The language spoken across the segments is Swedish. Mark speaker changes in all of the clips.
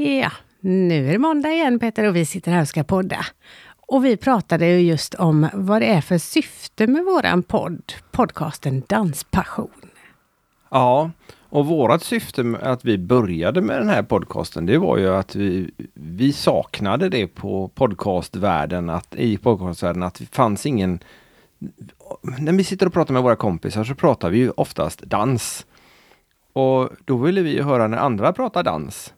Speaker 1: Ja, nu är det måndag igen Peter och vi sitter här och ska podda. Och vi pratade ju just om vad det är för syfte med våran podd, podcasten Danspassion.
Speaker 2: Ja, och vårat syfte med att vi började med den här podcasten, det var ju att vi, vi saknade det på podcastvärlden, att i podcastvärlden att det fanns ingen... När vi sitter och pratar med våra kompisar så pratar vi ju oftast dans. Och då ville vi ju höra när andra pratar dans.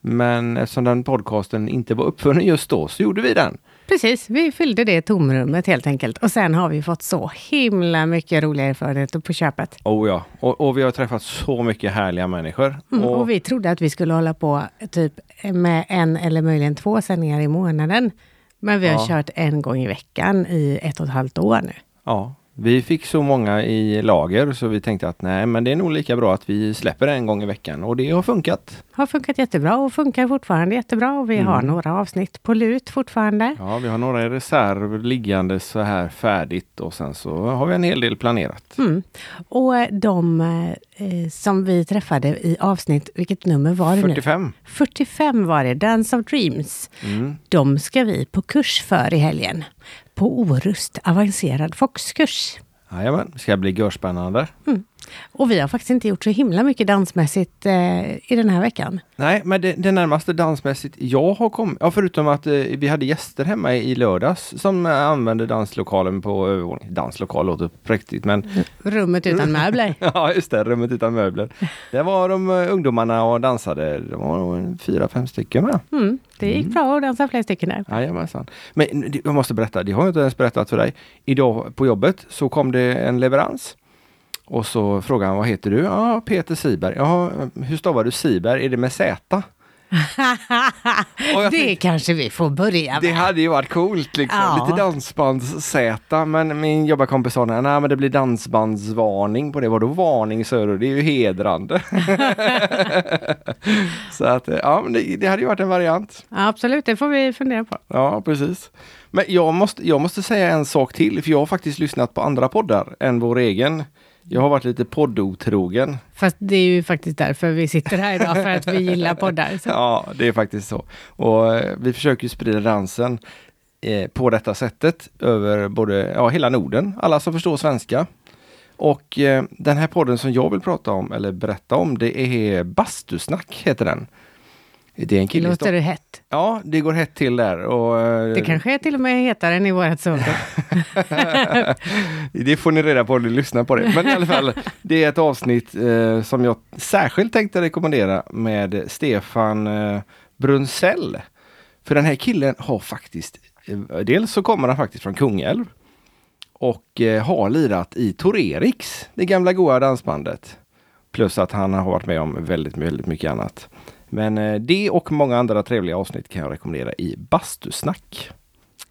Speaker 2: Men eftersom den podcasten inte var uppfunnen just då så gjorde vi den.
Speaker 1: Precis, vi fyllde det tomrummet helt enkelt. Och sen har vi fått så himla mycket roliga erfarenheter på köpet.
Speaker 2: Oh ja, och, och vi har träffat så mycket härliga människor.
Speaker 1: Mm,
Speaker 2: och,
Speaker 1: och vi trodde att vi skulle hålla på typ med en eller möjligen två sändningar i månaden. Men vi har
Speaker 2: Ja.
Speaker 1: kört en gång i veckan i ett och ett halvt år nu.
Speaker 2: ja, vi fick så många i lager så vi tänkte att nej, men det är nog lika bra att vi släpper en gång i veckan och det har funkat.
Speaker 1: Har funkat jättebra och funkar fortfarande jättebra. Och vi har
Speaker 2: Mm.
Speaker 1: några avsnitt på lut fortfarande.
Speaker 2: Ja, vi har några i reserv liggande så här färdigt och sen så har vi en hel del planerat.
Speaker 1: Mm. Och de eh, som vi träffade i avsnitt, vilket nummer var det nu?
Speaker 2: 45.
Speaker 1: 45 var det, Dance of Dreams.
Speaker 2: Mm.
Speaker 1: De ska vi på kurs för i helgen. På Orust avancerad Foxkurs.
Speaker 2: Jajamän, det ska bli görspännande.
Speaker 1: Och vi har faktiskt inte gjort så himla mycket dansmässigt eh, i den här veckan.
Speaker 2: Nej, men det, det närmaste dansmässigt jag har kommit, ja förutom att eh, vi hade gäster hemma i lördags som eh, använde danslokalen på övervåningen. Danslokal låter präktigt men
Speaker 1: Rummet utan möbler.
Speaker 2: ja just det, rummet utan möbler. Det var de eh, ungdomarna och dansade, det var nog fyra, fem stycken med.
Speaker 1: Mm, det gick bra att dansa flera stycken där.
Speaker 2: Jajamensan. Men jag måste berätta, det har jag inte ens berättat för dig. Idag på jobbet så kom det en leverans. Och så frågade han, vad heter du? Ja, Peter Siberg. Ja, hur stavar du Siberg? Är det med Z?
Speaker 1: Det
Speaker 2: tänkte-
Speaker 1: kanske vi får börja
Speaker 2: Det
Speaker 1: med.
Speaker 2: hade ju varit coolt liksom.
Speaker 1: Ja.
Speaker 2: Lite dansbands-Z. Men min jobbarkompis sa, nej men det blir dansbandsvarning på det. Vadå varning då? Det är ju hedrande. så att, ja men det, det hade ju varit en variant.
Speaker 1: Ja, absolut, det får vi fundera på.
Speaker 2: Ja, precis. Men jag måste, jag måste säga en sak till, för jag har faktiskt lyssnat på andra poddar än vår egen. Jag har varit lite poddotrogen.
Speaker 1: Fast det är ju faktiskt därför vi sitter här idag, för att vi gillar poddar. Så.
Speaker 2: Ja, det är faktiskt så. Och eh, vi försöker ju sprida dansen eh, på detta sättet över både, ja, hela Norden, alla som förstår svenska. Och eh, den här podden som jag vill prata om, eller berätta om, det är Bastusnack, heter den. Det är en kille
Speaker 1: Låter det hett?
Speaker 2: Ja, det går hett till där. Och, eh,
Speaker 1: Det kanske är till och med hetare än i vårat sovrum.
Speaker 2: det får ni reda på om ni lyssnar på det. Men i alla fall, det är ett avsnitt eh, som jag särskilt tänkte rekommendera med Stefan eh, Brunsell. För den här killen har faktiskt, eh, dels så kommer han faktiskt från Kungälv och eh, har lirat i Torerix, det gamla goa dansbandet. Plus att han har varit med om väldigt, väldigt mycket annat. Men eh, det och många andra trevliga avsnitt kan jag rekommendera i Bastusnack.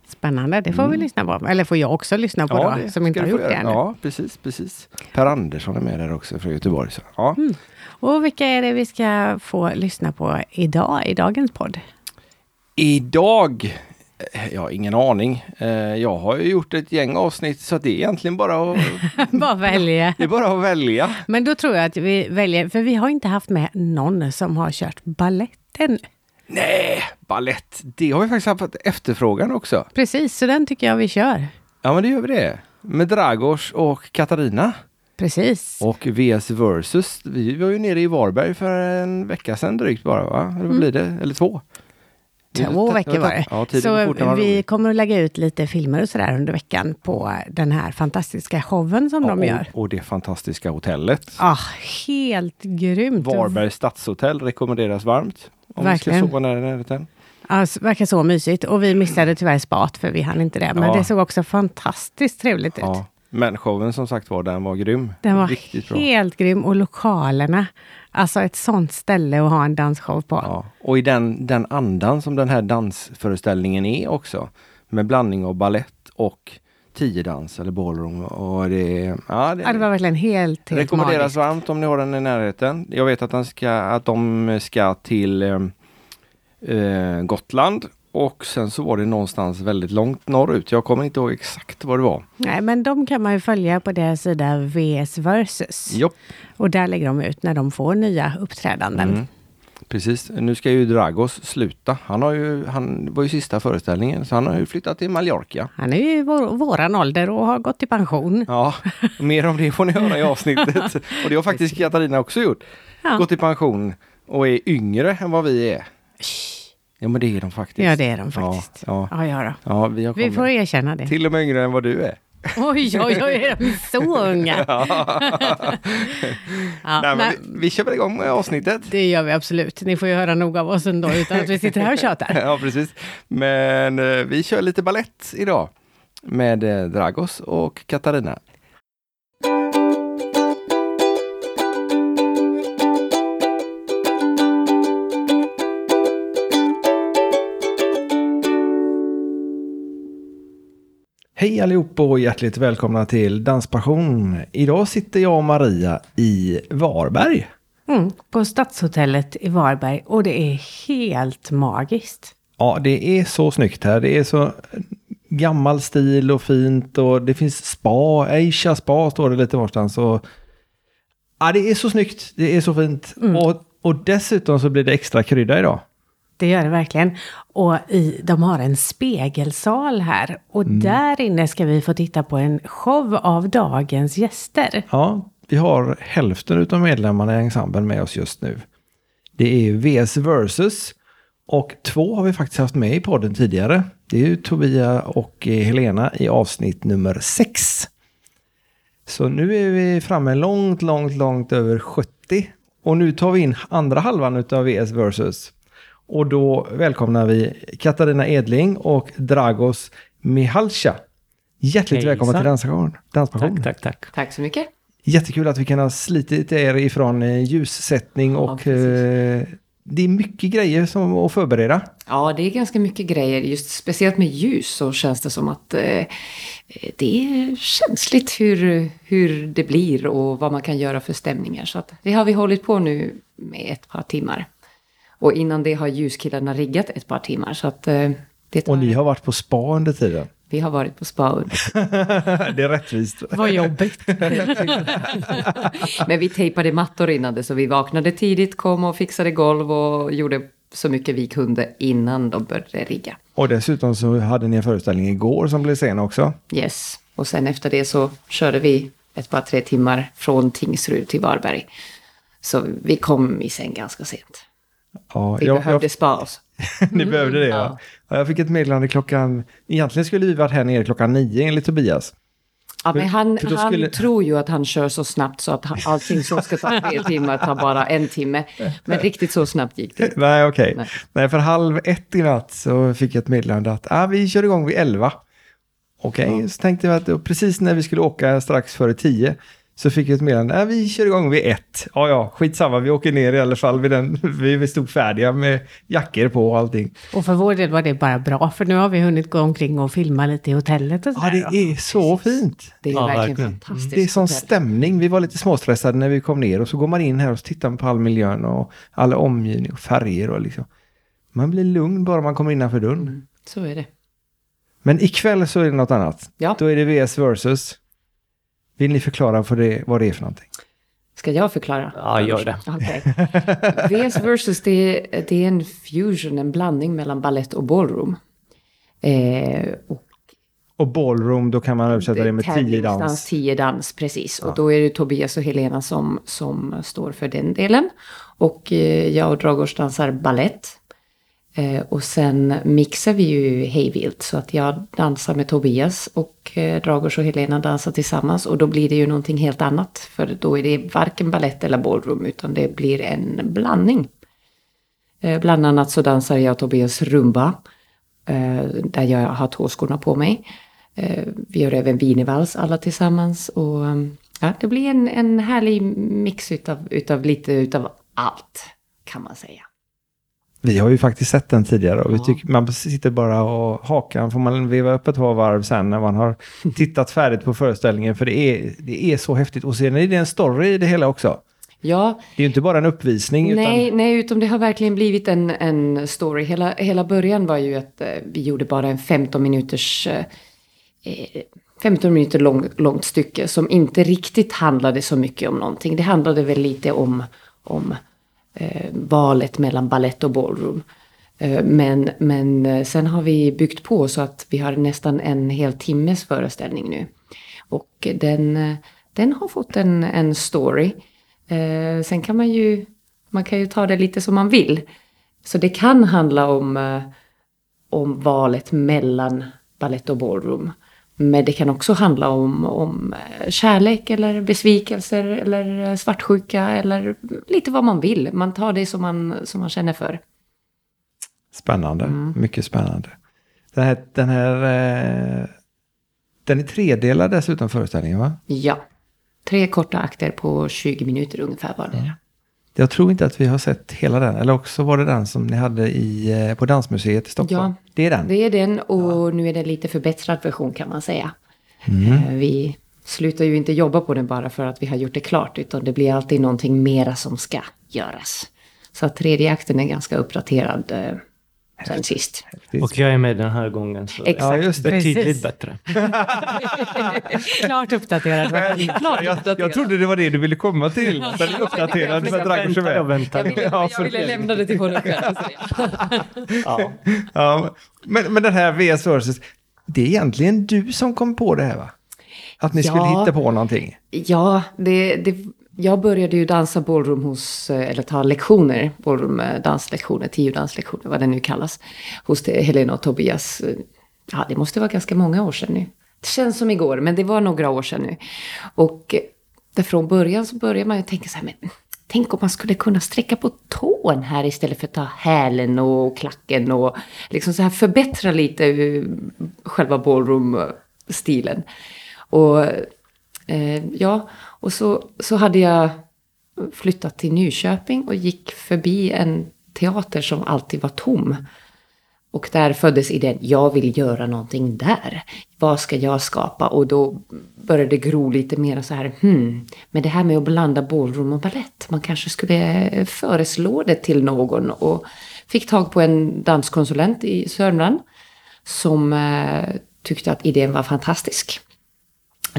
Speaker 1: Spännande, det får vi lyssna på. Eller får jag också lyssna på då,
Speaker 2: Mm. det
Speaker 1: som inte har gjort det ännu.
Speaker 2: Ja, precis, precis. Per Andersson är med där också från Göteborg. Så. Ja.
Speaker 1: Mm. Och vilka är det vi ska få lyssna på idag i dagens podd?
Speaker 2: Idag, jag har ingen aning. Eh, Jag har ju gjort ett gäng avsnitt så det är egentligen bara att,
Speaker 1: Bara välja.
Speaker 2: det är bara att välja.
Speaker 1: Men då tror jag att vi väljer, för vi har inte haft med någon som har kört balletten.
Speaker 2: Nej, ballett. Det har vi faktiskt haft efterfrågan också.
Speaker 1: Precis, så den tycker jag vi kör.
Speaker 2: Ja, men det gör vi det. Med Dragos och Katarina.
Speaker 1: Precis.
Speaker 2: Och VS Versus. Vi var ju nere i Varberg för en vecka sedan drygt bara, va? Eller vad blir det? Eller två?
Speaker 1: Två veckor var det.
Speaker 2: Ja,
Speaker 1: så vi kommer att lägga ut lite filmer och sådär under veckan på den här fantastiska showen som de
Speaker 2: Ja,
Speaker 1: gör.
Speaker 2: och, och det fantastiska hotellet.
Speaker 1: Ah, helt grymt.
Speaker 2: Varbergs stadshotell rekommenderas varmt. Om
Speaker 1: Verkligen.
Speaker 2: vi ska sova nära närheten.
Speaker 1: Alltså, verkar så mysigt. Och vi missade tyvärr spat för vi hann inte det. Men
Speaker 2: Ja.
Speaker 1: det såg också fantastiskt trevligt ut.
Speaker 2: Men showen som sagt var, den var grym.
Speaker 1: Den var
Speaker 2: Riktigt bra.
Speaker 1: helt grym. Och lokalerna. Alltså ett sånt ställe att ha en dansshow på.
Speaker 2: Ja. Och i den, den andan som den här dansföreställningen är också. Med blandning av ballett och tiodans eller ballroom. Och det, ja, det,
Speaker 1: Ja, det var verkligen helt, helt
Speaker 2: rekommenderas
Speaker 1: magiskt.
Speaker 2: varmt om ni har den i närheten. Jag vet att, den ska, att de ska till eh, eh, Gotland och sen så var det någonstans väldigt långt norrut. Jag kommer inte ihåg exakt vad det var.
Speaker 1: Nej, men de kan man ju följa på deras sida VS Versus.
Speaker 2: Jo.
Speaker 1: Och där lägger de ut när de får nya uppträdanden.
Speaker 2: Mm. Precis, nu ska ju Dragos sluta. Han, har ju, han var ju sista föreställningen så han har ju flyttat till Mallorca.
Speaker 1: Han är ju vår, våran ålder och har gått i pension.
Speaker 2: Ja, mer om det får ni höra i avsnittet. Och det har faktiskt Katarina också gjort.
Speaker 1: Ja.
Speaker 2: Gått i pension och är yngre än vad vi är. Ja men det är de faktiskt.
Speaker 1: Ja, det är de faktiskt.
Speaker 2: Ja, ja.
Speaker 1: Ja, ja
Speaker 2: ja vi
Speaker 1: Vi får erkänna det.
Speaker 2: Till och med yngre än vad du är.
Speaker 1: Oj, oj, oj, är de så unga?
Speaker 2: Nej, men vi, vi kör väl igång med avsnittet.
Speaker 1: det gör vi absolut. Ni får ju höra nog av oss ändå utan att vi sitter här och tjatar.
Speaker 2: Ja, precis. Men eh, vi kör lite ballett idag med eh, Dragos och Katarina. Hej allihop och hjärtligt välkomna till Danspassion. Idag sitter jag och Maria i Varberg.
Speaker 1: Mm, på Stadshotellet i Varberg och det är helt magiskt.
Speaker 2: Ja, det är så snyggt här. Det är så gammal stil och fint och det finns spa. Asia spa står det lite varstans. Och, ja, det är så snyggt. Det är så fint. Och, och dessutom så blir det extra krydda idag.
Speaker 1: Det gör det verkligen. Och i, de har en spegelsal här. Och där inne ska vi få titta på en show av dagens gäster.
Speaker 2: Ja, vi har hälften av medlemmarna i ensemblen med oss just nu. Det är VS Versus och två har vi faktiskt haft med i podden tidigare. Det är ju Tobia och Helena i avsnitt nummer sex. Så nu är vi framme långt, långt, långt över 70. Och nu tar vi in andra halvan utav VS Versus. Och då välkomnar vi Katarina Edling och Dragos Mihalcha. Hjärtligt
Speaker 3: Hejsan.
Speaker 2: välkomna till Danspassion. Danspassion.
Speaker 3: Tack, tack, tack.
Speaker 4: Tack så mycket.
Speaker 2: Jättekul att vi kan ha slitit er ifrån eh, ljussättning och eh, det är mycket grejer som att förbereda.
Speaker 4: Ja, det är ganska mycket grejer. Just speciellt med ljus så känns det som att eh, det är känsligt hur, hur det blir och vad man kan göra för stämningar. Så att det har vi hållit på nu med ett par timmar. Och innan det har ljuskillarna riggat ett par timmar. Så att eh, det tar,
Speaker 2: Och ni har varit på spa under tiden.
Speaker 4: vi har varit på spa under.
Speaker 2: det är rättvist.
Speaker 1: Vad jobbigt.
Speaker 4: Men vi tejpade mattor innan det så vi vaknade tidigt, kom och fixade golv och gjorde så mycket vi kunde innan de började rigga.
Speaker 2: Och dessutom så hade ni en föreställning igår som blev sen också.
Speaker 4: Yes. Och sen efter det så körde vi ett par tre timmar från Tingsryd till Varberg. Så vi kom i säng ganska sent.
Speaker 2: Ja,
Speaker 4: Vi
Speaker 2: jag,
Speaker 4: behövde
Speaker 2: jag,
Speaker 4: oss.
Speaker 2: ni behövde det ja. ja. Jag fick ett meddelande klockan, egentligen skulle vi varit här nere klockan nio enligt Tobias.
Speaker 4: Ja, men han,
Speaker 2: för då
Speaker 4: han
Speaker 2: skulle-
Speaker 4: tror ju att han kör så snabbt så att han- allting som ska ta tre timmar tar bara en timme. Men riktigt så snabbt gick det.
Speaker 2: Nej, okej.
Speaker 4: Nej.
Speaker 2: Nej. för halv ett i natt så fick jag ett meddelande att ah, vi kör igång vid elva. Okej, så tänkte jag att precis när vi skulle åka strax före tio så fick jag ett meddelande, vi kör igång vid ett. Ja, ja, skitsamma, vi åker ner i alla fall. Vid den, vi stod färdiga med jackor på och allting.
Speaker 1: Och för vår del var det bara bra, för nu har vi hunnit gå omkring och filma lite i hotellet och
Speaker 2: Ja,
Speaker 1: sådär.
Speaker 2: det är så fint.
Speaker 4: Det är
Speaker 3: Ja,
Speaker 4: verkligen,
Speaker 3: verkligen.
Speaker 4: fantastiskt.
Speaker 2: Det är sån
Speaker 4: hotell.
Speaker 2: stämning. Vi var lite småstressade när vi kom ner och så går man in här och tittar på all miljön och alla omgivning och färger och liksom. Man blir lugn bara man kommer innanför dörren.
Speaker 4: Mm, så är det.
Speaker 2: Men ikväll så är det något annat.
Speaker 4: Ja.
Speaker 2: Då är det VS versus. Vill ni förklara för det, vad det är för någonting?
Speaker 4: Ska jag förklara?
Speaker 3: Ja, gör det.
Speaker 4: Okej. VS versus det är, det är en fusion, en blandning mellan ballett och ballroom. Eh, och
Speaker 2: Och ballroom, då kan man översätta det med tio dans.
Speaker 4: Tio dans, precis. Och då är det Tobias och Helena som, som står för den delen. Och eh, jag och Dragos dansar ballett. Eh, och sen mixar vi ju hejvilt så att jag dansar med Tobias och eh, Dragos och Helena dansar tillsammans. Och då blir det ju någonting helt annat. För då är det varken ballett eller ballroom utan det blir en blandning. Eh, bland annat så dansar jag Tobias rumba. Eh, där jag har tåskorna på mig. Eh, vi gör även wienervals alla tillsammans. Och eh, ja, det blir en, en härlig mix utav, utav lite utav allt. Kan man säga.
Speaker 2: Vi har ju faktiskt sett den tidigare och vi tycker, man sitter bara och hakan får man veva upp ett par varv sen när man har tittat färdigt på föreställningen för det är, det är så häftigt. Och sen är det en story i det hela också.
Speaker 4: Ja,
Speaker 2: Det är ju inte bara en uppvisning
Speaker 4: nej,
Speaker 2: utan
Speaker 4: nej, utan det har verkligen blivit en, en story. Hela, hela början var ju att eh, vi gjorde bara en 15 minuters eh, eh, 15 minuter lång, långt stycke som inte riktigt handlade så mycket om någonting. Det handlade väl lite om, om eh, Eh, valet mellan ballett och ballroom. Eh, men, men eh, sen har vi byggt på så att vi har nästan en hel timmes föreställning nu. Och den, den har fått en, en story. Eh, sen kan man ju, man kan ju ta det lite som man vill. Så det kan handla om, om valet mellan ballett och ballroom. Men det kan också handla om, om eh, kärlek eller besvikelser eller eh, svartsjuka eller lite vad man vill. Man tar det som man, som man känner för.
Speaker 2: Spännande, mm. mycket spännande. Den här, den här eh, den är tredelad dessutom föreställningen va?
Speaker 4: Ja. Tre korta akter på 20 minuter ungefär var det.
Speaker 2: Jag tror inte att vi har sett hela den. Eller också var det den som ni hade i, eh, på Dansmuseet i Stockholm. Ja,
Speaker 4: det är den. Det är den och ja. nu är det lite förbättrad version kan man säga. Mm. Eh, vi slutar ju inte jobba på den bara för att vi har gjort det klart. Utan det blir alltid någonting mera som ska göras. Så att tredje akten är ganska uppdaterad eh, sen sist.
Speaker 3: Och jag är med den här gången. Så
Speaker 4: Exakt. Ja,
Speaker 3: just det. Betydligt bättre.
Speaker 1: Klart uppdaterad.
Speaker 2: Klart jag, uppdaterad. jag trodde det var det du ville komma till. Den är uppdaterad
Speaker 3: Jag, väntar.
Speaker 4: jag, ville,
Speaker 2: ja,
Speaker 4: jag ville lämna det till honom själv.
Speaker 2: ja. ja. Men, men den här VS Versus, det är egentligen du som kom på det här va? Att ni skulle hitta på någonting?
Speaker 4: Ja, det, det jag började ju dansa ballroom hos, eh, eller ta lektioner, ballroom eh, danslektioner, tio danslektioner, vad det nu kallas, hos Helena och Tobias. Eh, ja, det måste vara ganska många år sedan nu. Det känns som igår, men det var några år sedan nu. Och där från början så började man ju tänka så här, men tänk om man skulle kunna sträcka på tån här istället för att ta hälen och klacken och liksom så här förbättra lite själva ballroom-stilen. Och eh, ja, och så, så hade jag flyttat till Nyköping och gick förbi en teater som alltid var tom. Och där föddes idén, jag vill göra någonting där. Vad ska jag skapa? Och då började det gro lite mer så här, hmm, men det här med att blanda ballroom och ballett, man kanske skulle föreslå det till någon. Och fick tag på en danskonsulent i Sörmland som eh, tyckte att idén var fantastisk.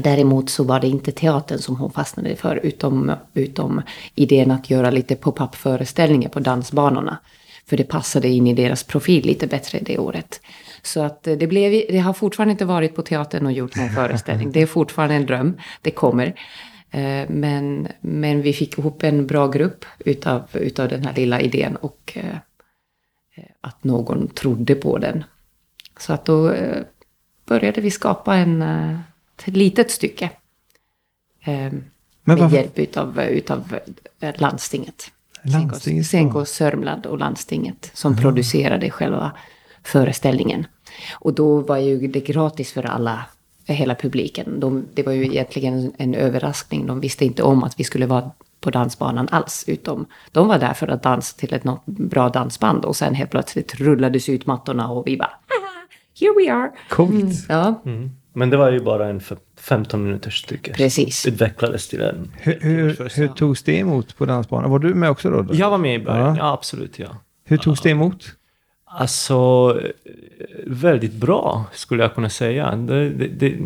Speaker 4: Däremot så var det inte teatern som hon fastnade för, utom, utom idén att göra lite pop-up föreställningar på dansbanorna. För det passade in i deras profil lite bättre det året. Så att det, blev, det har fortfarande inte varit på teatern och gjort någon föreställning. Det är fortfarande en dröm. Det kommer. Eh, men, men vi fick ihop en bra grupp utav, utav den här lilla idén och eh, att någon trodde på den. Så att då eh, började vi skapa en litet stycke. Eh, med hjälp utav, utav eh, landstinget.
Speaker 2: landstinget
Speaker 4: Senko Sörmland och landstinget som mm. producerade själva föreställningen. Och då var ju det gratis för alla, hela publiken. De, det var ju egentligen en, en överraskning. De visste inte om att vi skulle vara på dansbanan alls. Utom de var där för att dansa till ett något bra dansband. Och sen helt plötsligt rullades ut mattorna och vi bara Here we are!
Speaker 2: Coolt! Mm,
Speaker 4: ja.
Speaker 3: Mm. Men det var ju bara en 15 minuters stycke.
Speaker 4: Precis.
Speaker 3: Utvecklades till en.
Speaker 2: Hur, hur, hur togs det emot på dansbanan? Var du med också då?
Speaker 3: Jag var med i början, ja, ja absolut. Ja.
Speaker 2: Hur togs det emot?
Speaker 3: Alltså, väldigt bra skulle jag kunna säga. Det, det, det,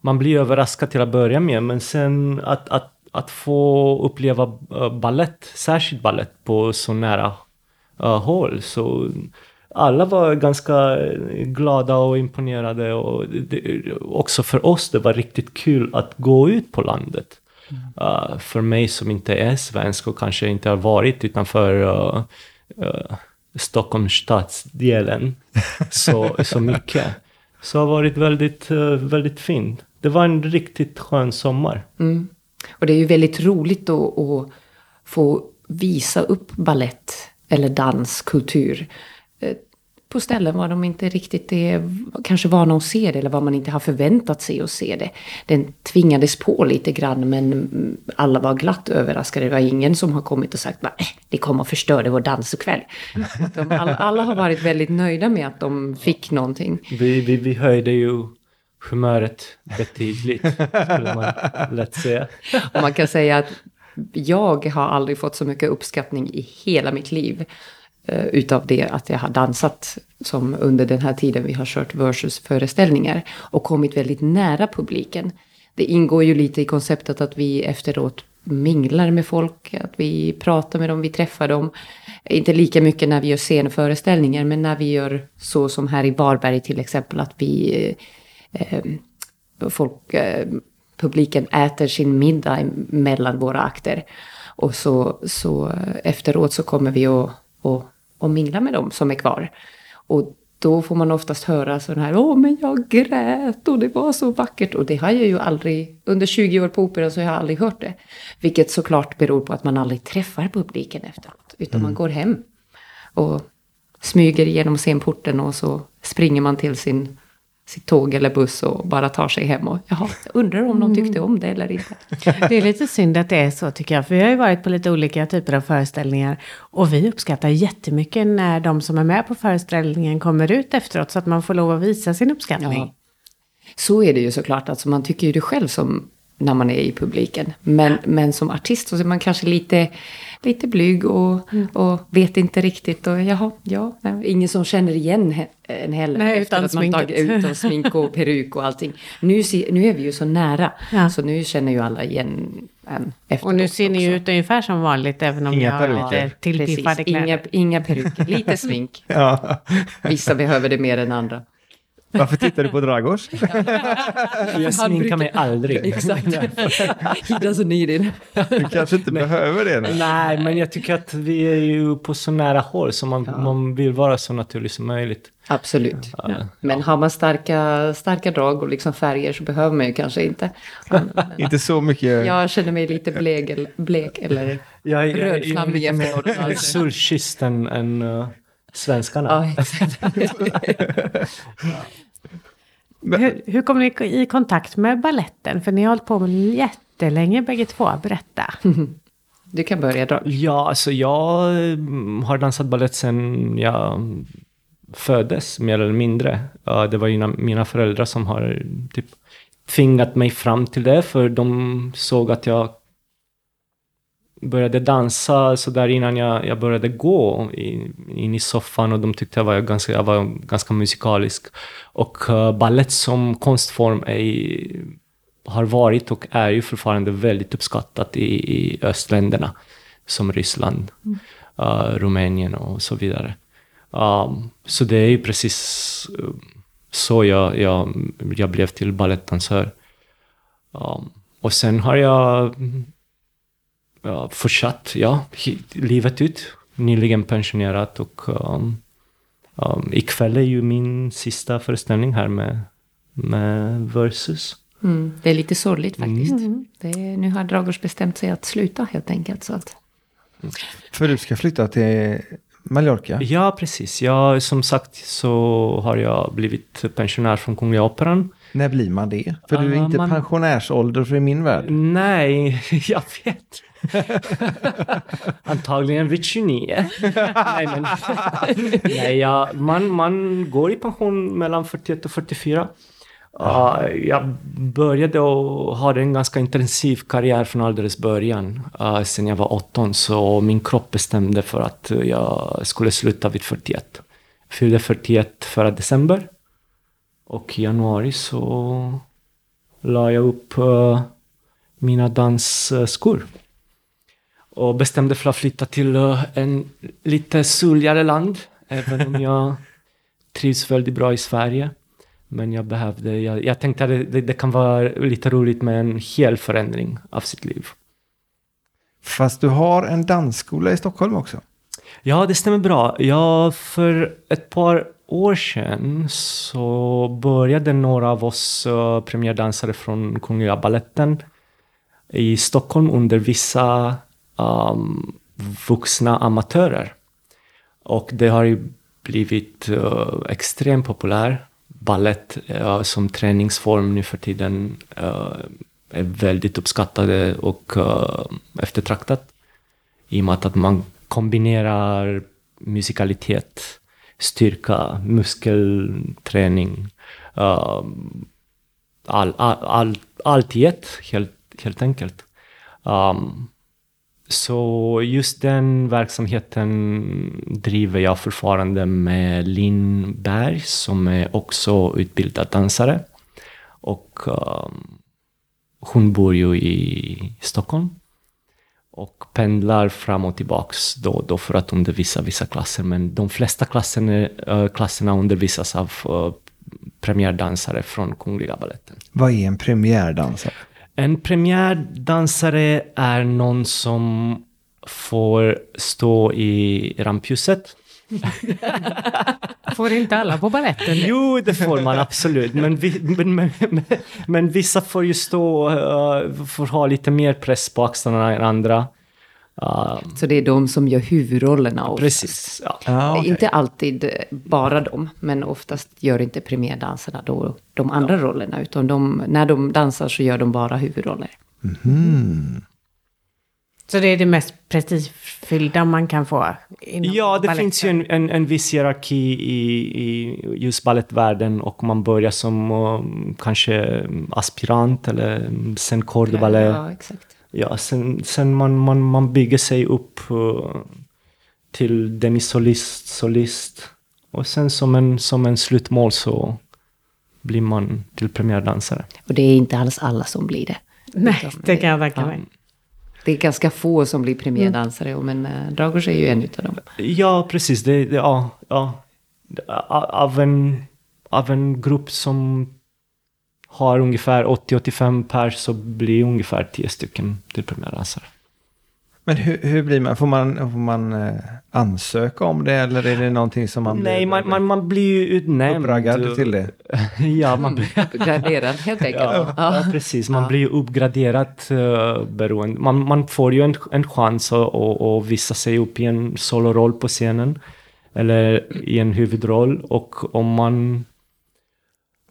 Speaker 3: man blir överraskad till att börja med, men sen att, att, att få uppleva uh, ballett, särskilt ballett på så nära uh, håll, så alla var ganska glada och imponerade och det, också för oss det var riktigt kul att gå ut på landet. Mm. Uh, för mig som inte är svensk och kanske inte har varit utanför uh, uh, Stockholms stadsdelen så, så mycket. Så har varit väldigt, väldigt fint. Det var en riktigt skön sommar.
Speaker 4: Mm. Och det är ju väldigt roligt att, få visa upp ballett eller danskultur Eh, på ställen var de inte riktigt är, kanske vana att se det eller var man inte har förväntat sig att se det. Den tvingades på lite grann men alla var glatt överraskade. Det var ingen som har kommit och sagt att det kommer att förstöra vår danskväll. alla, alla har varit väldigt nöjda med att de fick någonting.
Speaker 3: Vi, vi, vi höjde ju humöret betydligt, skulle man lätt säga.
Speaker 4: Och man kan säga att jag har aldrig fått så mycket uppskattning i hela mitt liv Eh, utav det att jag har dansat som under den här tiden vi har kört versus-föreställningar och kommit väldigt nära publiken. Det ingår ju lite i konceptet att vi efteråt minglar med folk, att vi pratar med dem, vi träffar dem. Inte lika mycket när vi gör scenföreställningar, men när vi gör så som här i Varberg till exempel, att vi... Eh, eh folk, eh, publiken äter sin middag mellan våra akter. Och så, så eh, efteråt så kommer vi och, och, och mingla med dem som är kvar. Och då får man oftast höra sån här, åh men jag grät och det var så vackert. Och det har jag ju aldrig, under 20 år på Operan så har jag aldrig hört det. Vilket såklart beror på att man aldrig träffar publiken efteråt. Utan mm. man går hem och smyger igenom scenporten och så springer man till sin sitt tåg eller buss och bara tar sig hem och jaha, undrar om de tyckte om det eller inte.
Speaker 1: Det är lite synd att det är så tycker jag, för vi har ju varit på lite olika typer av föreställningar och vi uppskattar jättemycket när de som är med på föreställningen kommer ut efteråt så att man får lov att visa sin uppskattning. Ja.
Speaker 4: Så är det ju såklart, alltså man tycker ju det själv som när man är i publiken. Men, men som artist så är man kanske lite, lite blyg och, mm. och vet inte riktigt. Och jaha, ja, ingen som känner igen en heller.
Speaker 1: Nej, utan
Speaker 4: att man tagit ut och smink och peruk och allting. Nu, nu är vi ju så nära, ja. så nu känner ju alla igen en
Speaker 1: Och nu ser ni ju ut ungefär som vanligt, även om
Speaker 2: inga
Speaker 1: jag har lite tillpiffade kläder.
Speaker 4: Inga, inga peruker, lite smink. ja. Vissa behöver det mer än andra.
Speaker 2: Varför tittar du på Dragos?
Speaker 3: jag sminkar mig aldrig.
Speaker 4: Exakt. He doesn't need it.
Speaker 2: Du kanske inte behöver det
Speaker 3: nu. Nej, men jag tycker att vi är ju på så nära håll så man, ja. man vill vara så naturlig som möjligt.
Speaker 4: Absolut. Ja. Men har man starka, starka drag och liksom färger så behöver man ju kanske inte. Men,
Speaker 2: inte så mycket.
Speaker 4: Jag känner mig lite blek, blek eller rödflammig
Speaker 3: efteråt. Jag är mer solkysst än, än uh, svenskarna.
Speaker 4: Ja, exakt.
Speaker 1: Hur, hur kom ni i kontakt med balletten? För ni har hållit på med jättelänge bägge två. Berätta.
Speaker 4: Du kan börja då.
Speaker 3: Ja, alltså jag mm, har dansat ballett sedan jag föddes, mer eller mindre. Det var ju mina föräldrar som har typ tvingat mig fram till det, för de såg att jag började dansa så där innan jag, jag började gå in, in, i soffan och de tyckte jag var ganska, jag var ganska musikalisk. Och uh, ballett som konstform är, har varit och är ju fortfarande väldigt uppskattat i, i östländerna som Ryssland, mm. uh, Rumänien och så vidare. Um, så det är ju precis uh, så jag, jag, jag blev till balettdansör. Um, och sen har jag uh, fortsatt, ja, livet ut. Nyligen pensionerat och um, um, ikväll är ju min sista föreställning här med, med Versus.
Speaker 4: Mm, det är lite sorgligt faktiskt. Mm. Är, nu har Dragos bestämt sig att sluta helt enkelt. Så att...
Speaker 2: För du ska flytta till Mallorca?
Speaker 3: Ja, precis. Ja, som sagt så har jag blivit pensionär från Kungliga Operan.
Speaker 2: När blir man det? För du är inte man... pensionärsålder för i min värld.
Speaker 3: Nej, jag vet. Antagligen vid 29. nej, men, nej ja, man, man går i pension mellan 41 och 44. Uh, jag började och hade en ganska intensiv karriär från alldeles början. Uh, sen jag var 18 så min kropp bestämde för att jag skulle sluta vid 41. Jag fyllde 41 förra december. Och i januari så la jag upp uh, mina dansskor och bestämde för att flytta till uh, en lite soligare land. Även om jag trivs väldigt bra i Sverige. Men jag behövde, jag, jag tänkte att det, det, kan vara lite roligt med en hel förändring av sitt liv.
Speaker 2: Fast du har en dansskola i Stockholm också?
Speaker 3: Ja, det stämmer bra. Ja, för ett par år sedan så började några av oss eh, premiärdansare från Kungliga Balletten i Stockholm under vissa um, vuxna amatörer. Och det har ju blivit uh, extremt populär. Ballett uh, eh, som träningsform nu för tiden uh, är väldigt uppskattade och uh, eftertraktat. I och med att man kombinerar musikalitet, styrka, muskelträning, uh, all, all, all, allt i ett helt, helt enkelt. Um, så just den verksamheten driver jag fortfarande med Linn Berg som är också utbildad dansare. Och um, hon bor ju i Stockholm och pendlar fram och tillbaks då och då för att undervisa vissa klasser. Men de flesta klasserna, äh, klasserna undervisas av äh, premiärdansare från Kungliga Baletten.
Speaker 2: Vad är en premiärdansare?
Speaker 3: En premiärdansare är någon som får stå i rampljuset.
Speaker 1: Får inte alla på baletten?
Speaker 3: Jo, det får man absolut. Men, vi, men, men, men, vissa får ju stå, uh, får ha lite mer press på axlarna än andra. Uh,
Speaker 4: Så det är de som gör huvudrollerna oftast.
Speaker 3: precis. Ja.
Speaker 2: Ah, okej.
Speaker 4: Inte alltid bara de, men oftast gör inte premiärdansarna då de andra rollerna. Utan de, när de dansar så gör de bara huvudroller.
Speaker 1: Så det är det mest prestigefyllda man kan få? inom
Speaker 3: Ja, det
Speaker 1: baletten.
Speaker 3: finns ju en, en, en viss hierarki i, i just balettvärlden och man börjar som um, kanske aspirant eller um, sen corps de ballet.
Speaker 4: Ja, exakt.
Speaker 3: Ja, sen, sen man, man, man bygger sig upp uh, till demisolist, solist. Och sen som en, som en slutmål så blir man till premiärdansare.
Speaker 4: Och det är inte alls alla som blir det.
Speaker 1: Nej, det kan jag tänka mig.
Speaker 4: Det är ganska få som blir premiärdansare, men äh, Dragos är ju en utav dem.
Speaker 3: Ja, precis. Det, det, ja, ja. Av en, av en grupp som har ungefär 80-85 pers så blir ungefär 10 stycken till premiärdansare.
Speaker 2: Men hur, hur blir man? Får man, får man eh, ansöka om det eller är det någonting som man
Speaker 3: Nej,
Speaker 2: blir
Speaker 3: man, man, man blir ju utnämnd.
Speaker 2: uppraggad till det?
Speaker 3: ja, man blir...
Speaker 4: Graderad helt enkelt.
Speaker 3: Ja,
Speaker 4: Ja.
Speaker 3: ja, precis. Man blir ju uppgraderad uh, beroende. Man, man får ju en, en chans att, att, att visa sig upp i en soloroll på scenen. Eller i en huvudroll. Och om man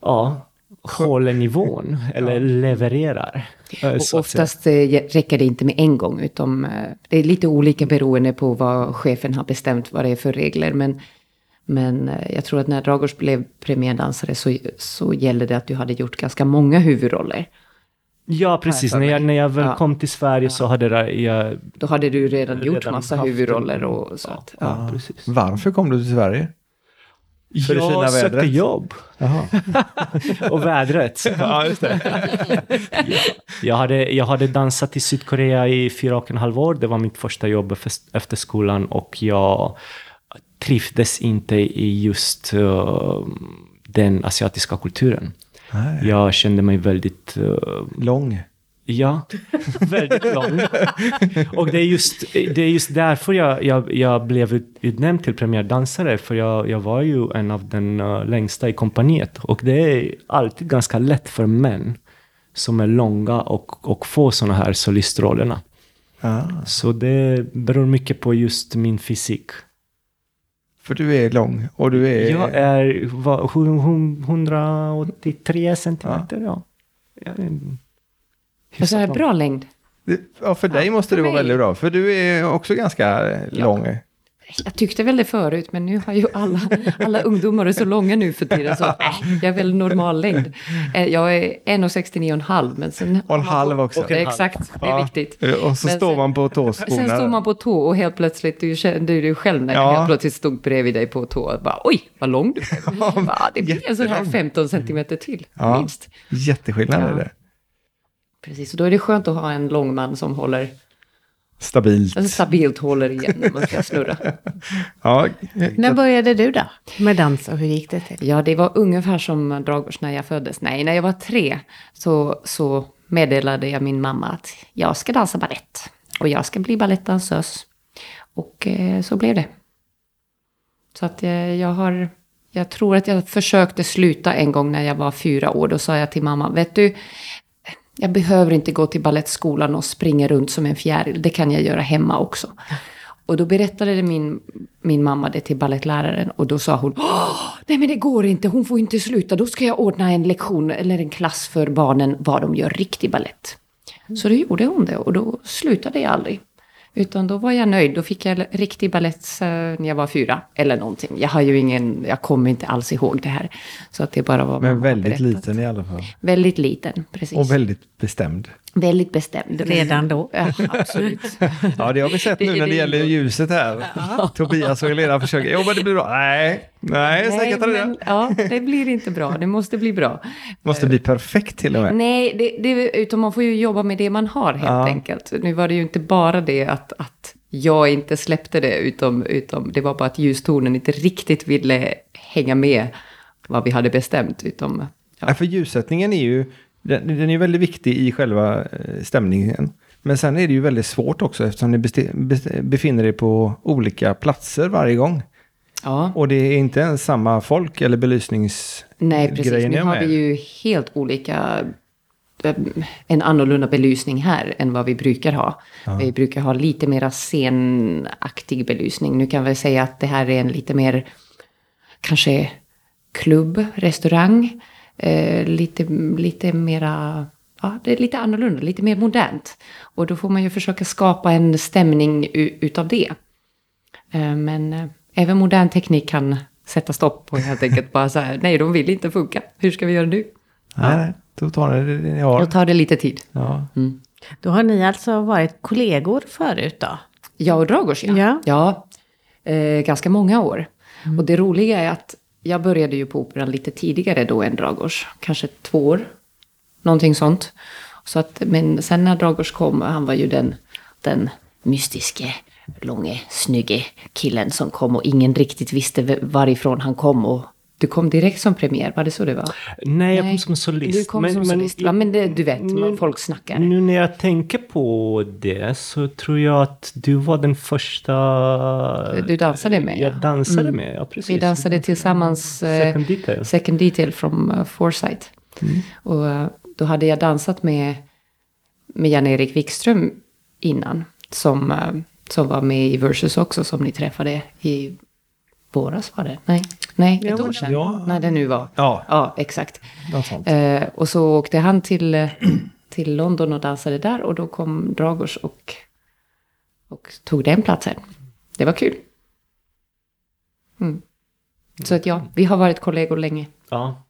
Speaker 3: ja, håller nivån eller levererar. eh,
Speaker 4: Och oftast eh, räcker det inte med en gång, utan eh, det är lite olika beroende på vad chefen har bestämt vad det är för regler. Men, men jag tror att när Dragos blev premiärdansare så, så gällde det att du hade gjort ganska många huvudroller.
Speaker 3: Ja, precis. När jag, när jag väl
Speaker 4: Ja.
Speaker 3: kom till Sverige så hade det- jag...
Speaker 4: Då hade du redan, gjort
Speaker 3: Redan
Speaker 4: massa
Speaker 3: haft
Speaker 4: huvudroller och så.
Speaker 3: ja.
Speaker 4: Att,
Speaker 3: Ja, precis.
Speaker 2: Varför kom du till Sverige? För det fina
Speaker 3: Jag sökte
Speaker 2: vädret?
Speaker 3: jobb. Och vädret.
Speaker 2: ja, just det.
Speaker 3: Jag hade, jag hade dansat i Sydkorea i fyra och en halv år. Det var mitt första jobb efter- skolan och jag trivdes inte i just eh, den asiatiska kulturen.
Speaker 2: Nej.
Speaker 3: Jag kände mig väldigt, eh,
Speaker 2: Lång.
Speaker 3: Ja, väldigt lång. och det är just, det är just därför jag, jag, jag blev ut- utnämnd till premiärdansare, för jag, jag var ju en av den eh, längsta i kompaniet. Och det är alltid ganska lätt för män som är långa och, och få sådana här solistrollerna.
Speaker 2: Ah.
Speaker 3: Så det beror mycket på just min fysik.
Speaker 2: För du är lång och du är...
Speaker 3: Jag är hu- 183 centimeter, ja. Jag är en
Speaker 4: och så här bra längd.
Speaker 2: Ja, för dig måste det
Speaker 4: för
Speaker 2: vara
Speaker 4: mig.
Speaker 2: väldigt bra. För du är också ganska eh, lång.
Speaker 4: Jag tyckte väl det förut, men nu har ju alla, alla ungdomar är så långa nu för tiden. Så äh, jag är väl normal längd. Eh, Jag är 1,69,5 men sen...
Speaker 2: Och en halv också.
Speaker 4: Det är exakt, det är
Speaker 2: Ja.
Speaker 4: viktigt.
Speaker 2: Och så
Speaker 4: Men
Speaker 2: står
Speaker 4: sen-
Speaker 2: man på tåskorna.
Speaker 4: Sen står man på tå och helt plötsligt, du kände ju själv när jag
Speaker 2: Ja.
Speaker 4: helt plötsligt stod bredvid dig på tå. Bara, Oj, vad lång du är. Ja, det blir en sån här
Speaker 2: jättelång.
Speaker 4: 15 centimeter till,
Speaker 2: Ja.
Speaker 4: minst.
Speaker 2: Jätteskillnad är
Speaker 4: Ja.
Speaker 2: det.
Speaker 4: Precis, och då är det skönt att ha en lång man som håller,
Speaker 2: Stabilt.
Speaker 4: alltså stabilt håller igen när man ska snurra.
Speaker 2: Ja,
Speaker 1: När började du då med dans och hur gick det till?
Speaker 4: Ja, det var ungefär som Dragos när jag föddes. Nej, när jag var tre så, så meddelade jag min mamma att jag ska dansa ballett. Och jag ska bli balettdansös. Och eh, så blev det. Så att eh, jag har... Jag tror att jag försökte sluta en gång när jag var fyra år. Då sa jag till mamma, vet du, jag behöver inte gå till ballettskolan och springa runt som en fjäril. Det kan jag göra hemma också. Och då berättade min, min mamma det till ballettläraren och då sa hon Nej men det går inte, hon får inte sluta. Då ska jag ordna en lektion eller en klass för barnen vad de gör riktig ballett. Så då gjorde hon det och då slutade jag aldrig. Utan då var jag nöjd. Då fick jag riktig ballett när jag var fyra. Eller någonting. Jag har ju ingen, jag kommer inte alls ihåg det här. Så att det bara var
Speaker 2: men väldigt liten i alla fall.
Speaker 4: Väldigt liten, precis.
Speaker 2: Och väldigt bestämd.
Speaker 4: Väldigt bestämd.
Speaker 1: Redan då.
Speaker 4: Ja, absolut.
Speaker 2: Ja, det har vi sett
Speaker 4: Det-
Speaker 2: nu när det
Speaker 4: det
Speaker 2: gäller ljuset här. Tobias och Helena försöker, jo men det blir bra. Nej, nej,
Speaker 4: Nej,
Speaker 2: säkert det.
Speaker 4: men, ja, det blir inte bra. Det måste bli bra.
Speaker 2: Måste bli perfekt till och med.
Speaker 4: Nej, det, det, utan man får ju jobba med det man har helt
Speaker 2: Ja.
Speaker 4: enkelt. Nu var det ju inte bara det att, att jag inte släppte det, utom, utom det var bara att ljustonen inte riktigt ville hänga med vad vi hade bestämt. Utom, ja.
Speaker 2: Ja, för ljussättningen är ju, den, den är väldigt viktig i själva eh, stämningen. Men sen är det ju väldigt svårt också eftersom ni befinner er på olika platser varje gång.
Speaker 4: ja.
Speaker 2: Och det är inte ens samma folk eller belysningsgrejer
Speaker 4: Nej, precis. Nu
Speaker 2: ni
Speaker 4: har vi ju helt olika, eh, en annorlunda belysning här än vad vi brukar ha. Vi brukar ha lite mera scenaktig belysning. Nu kan vi säga att det här är en lite mer, kanske klubb, restaurang. Eh, lite, lite mera, ja, det är lite annorlunda, lite mer modernt. Och då får man ju försöka skapa en stämning utav det. Eh, Men eh, även modern teknik kan sätta stopp på helt enkelt bara så här, nej de vill inte funka, hur ska vi göra nu?
Speaker 2: Nej, nej, då tar det ni har.
Speaker 4: Då tar det lite tid.
Speaker 2: Ja.
Speaker 1: Då har ni alltså varit kollegor förut då?
Speaker 4: Jag och Dragos ja.
Speaker 1: Ja.
Speaker 4: Ja, eh, ganska många år. Och det roliga är att jag började ju på operan lite tidigare då än Dragos. Kanske två år. Någonting sånt. Så att, men sen när Dragos kom, han var ju den, den mystiske, långe, snygge killen som kom och ingen riktigt visste varifrån han kom. Och du kom direkt som premiär, var det så det var?
Speaker 3: Nej, jag
Speaker 4: Nej,
Speaker 3: kom som solist.
Speaker 4: Du kom som solist, va? Men det, du vet,
Speaker 3: nu-
Speaker 4: folk snackar.
Speaker 3: Nu när jag tänker på det så tror jag att du var den första...
Speaker 4: Du dansade med, ja.
Speaker 3: Jag dansade med, ja precis.
Speaker 4: Vi dansade tillsammans eh,
Speaker 3: Second detail.
Speaker 4: Second Detail from uh, Foresight. Och eh, då hade jag dansat med, med Jan-Erik Wikström innan. Som, eh, som var med i Versus också, som ni träffade i våras var det? Nej, Nej ett år sedan.
Speaker 2: ja.
Speaker 4: När det nu var.
Speaker 2: Ja.
Speaker 4: Ja, exakt. Eh, och så åkte han till, eh, till London och dansade där. Och då kom Dragos och, och tog den platsen. Det var kul. Mm. Så att ja, vi har varit kollegor länge.
Speaker 3: Ja.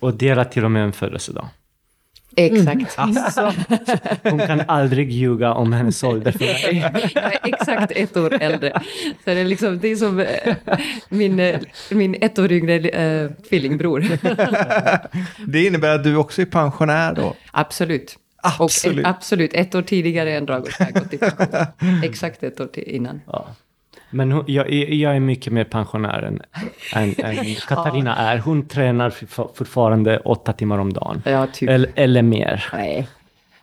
Speaker 3: Och delat till och med en födelsedag.
Speaker 4: Exakt.
Speaker 3: Hon kan aldrig ljuga om hennes ålder för mig.
Speaker 4: Jag är exakt ett år äldre. Så det är, liksom, det är som eh, min, eh, min ett år yngre eh, tvillingbror.
Speaker 2: Det innebär att du också är pensionär då?
Speaker 4: Absolut.
Speaker 2: Absolut.
Speaker 4: Och, absolut, ett år tidigare än Dragos har jag gått i pension. Exakt ett år innan.
Speaker 3: Ja. Men hon, jag, är- jag är mycket mer pensionär än, än, än Katarina är. Hon tränar for- fortfarande åtta timmar om dagen.
Speaker 4: Ja, typ.
Speaker 3: Eller, eller mer.
Speaker 4: Nej.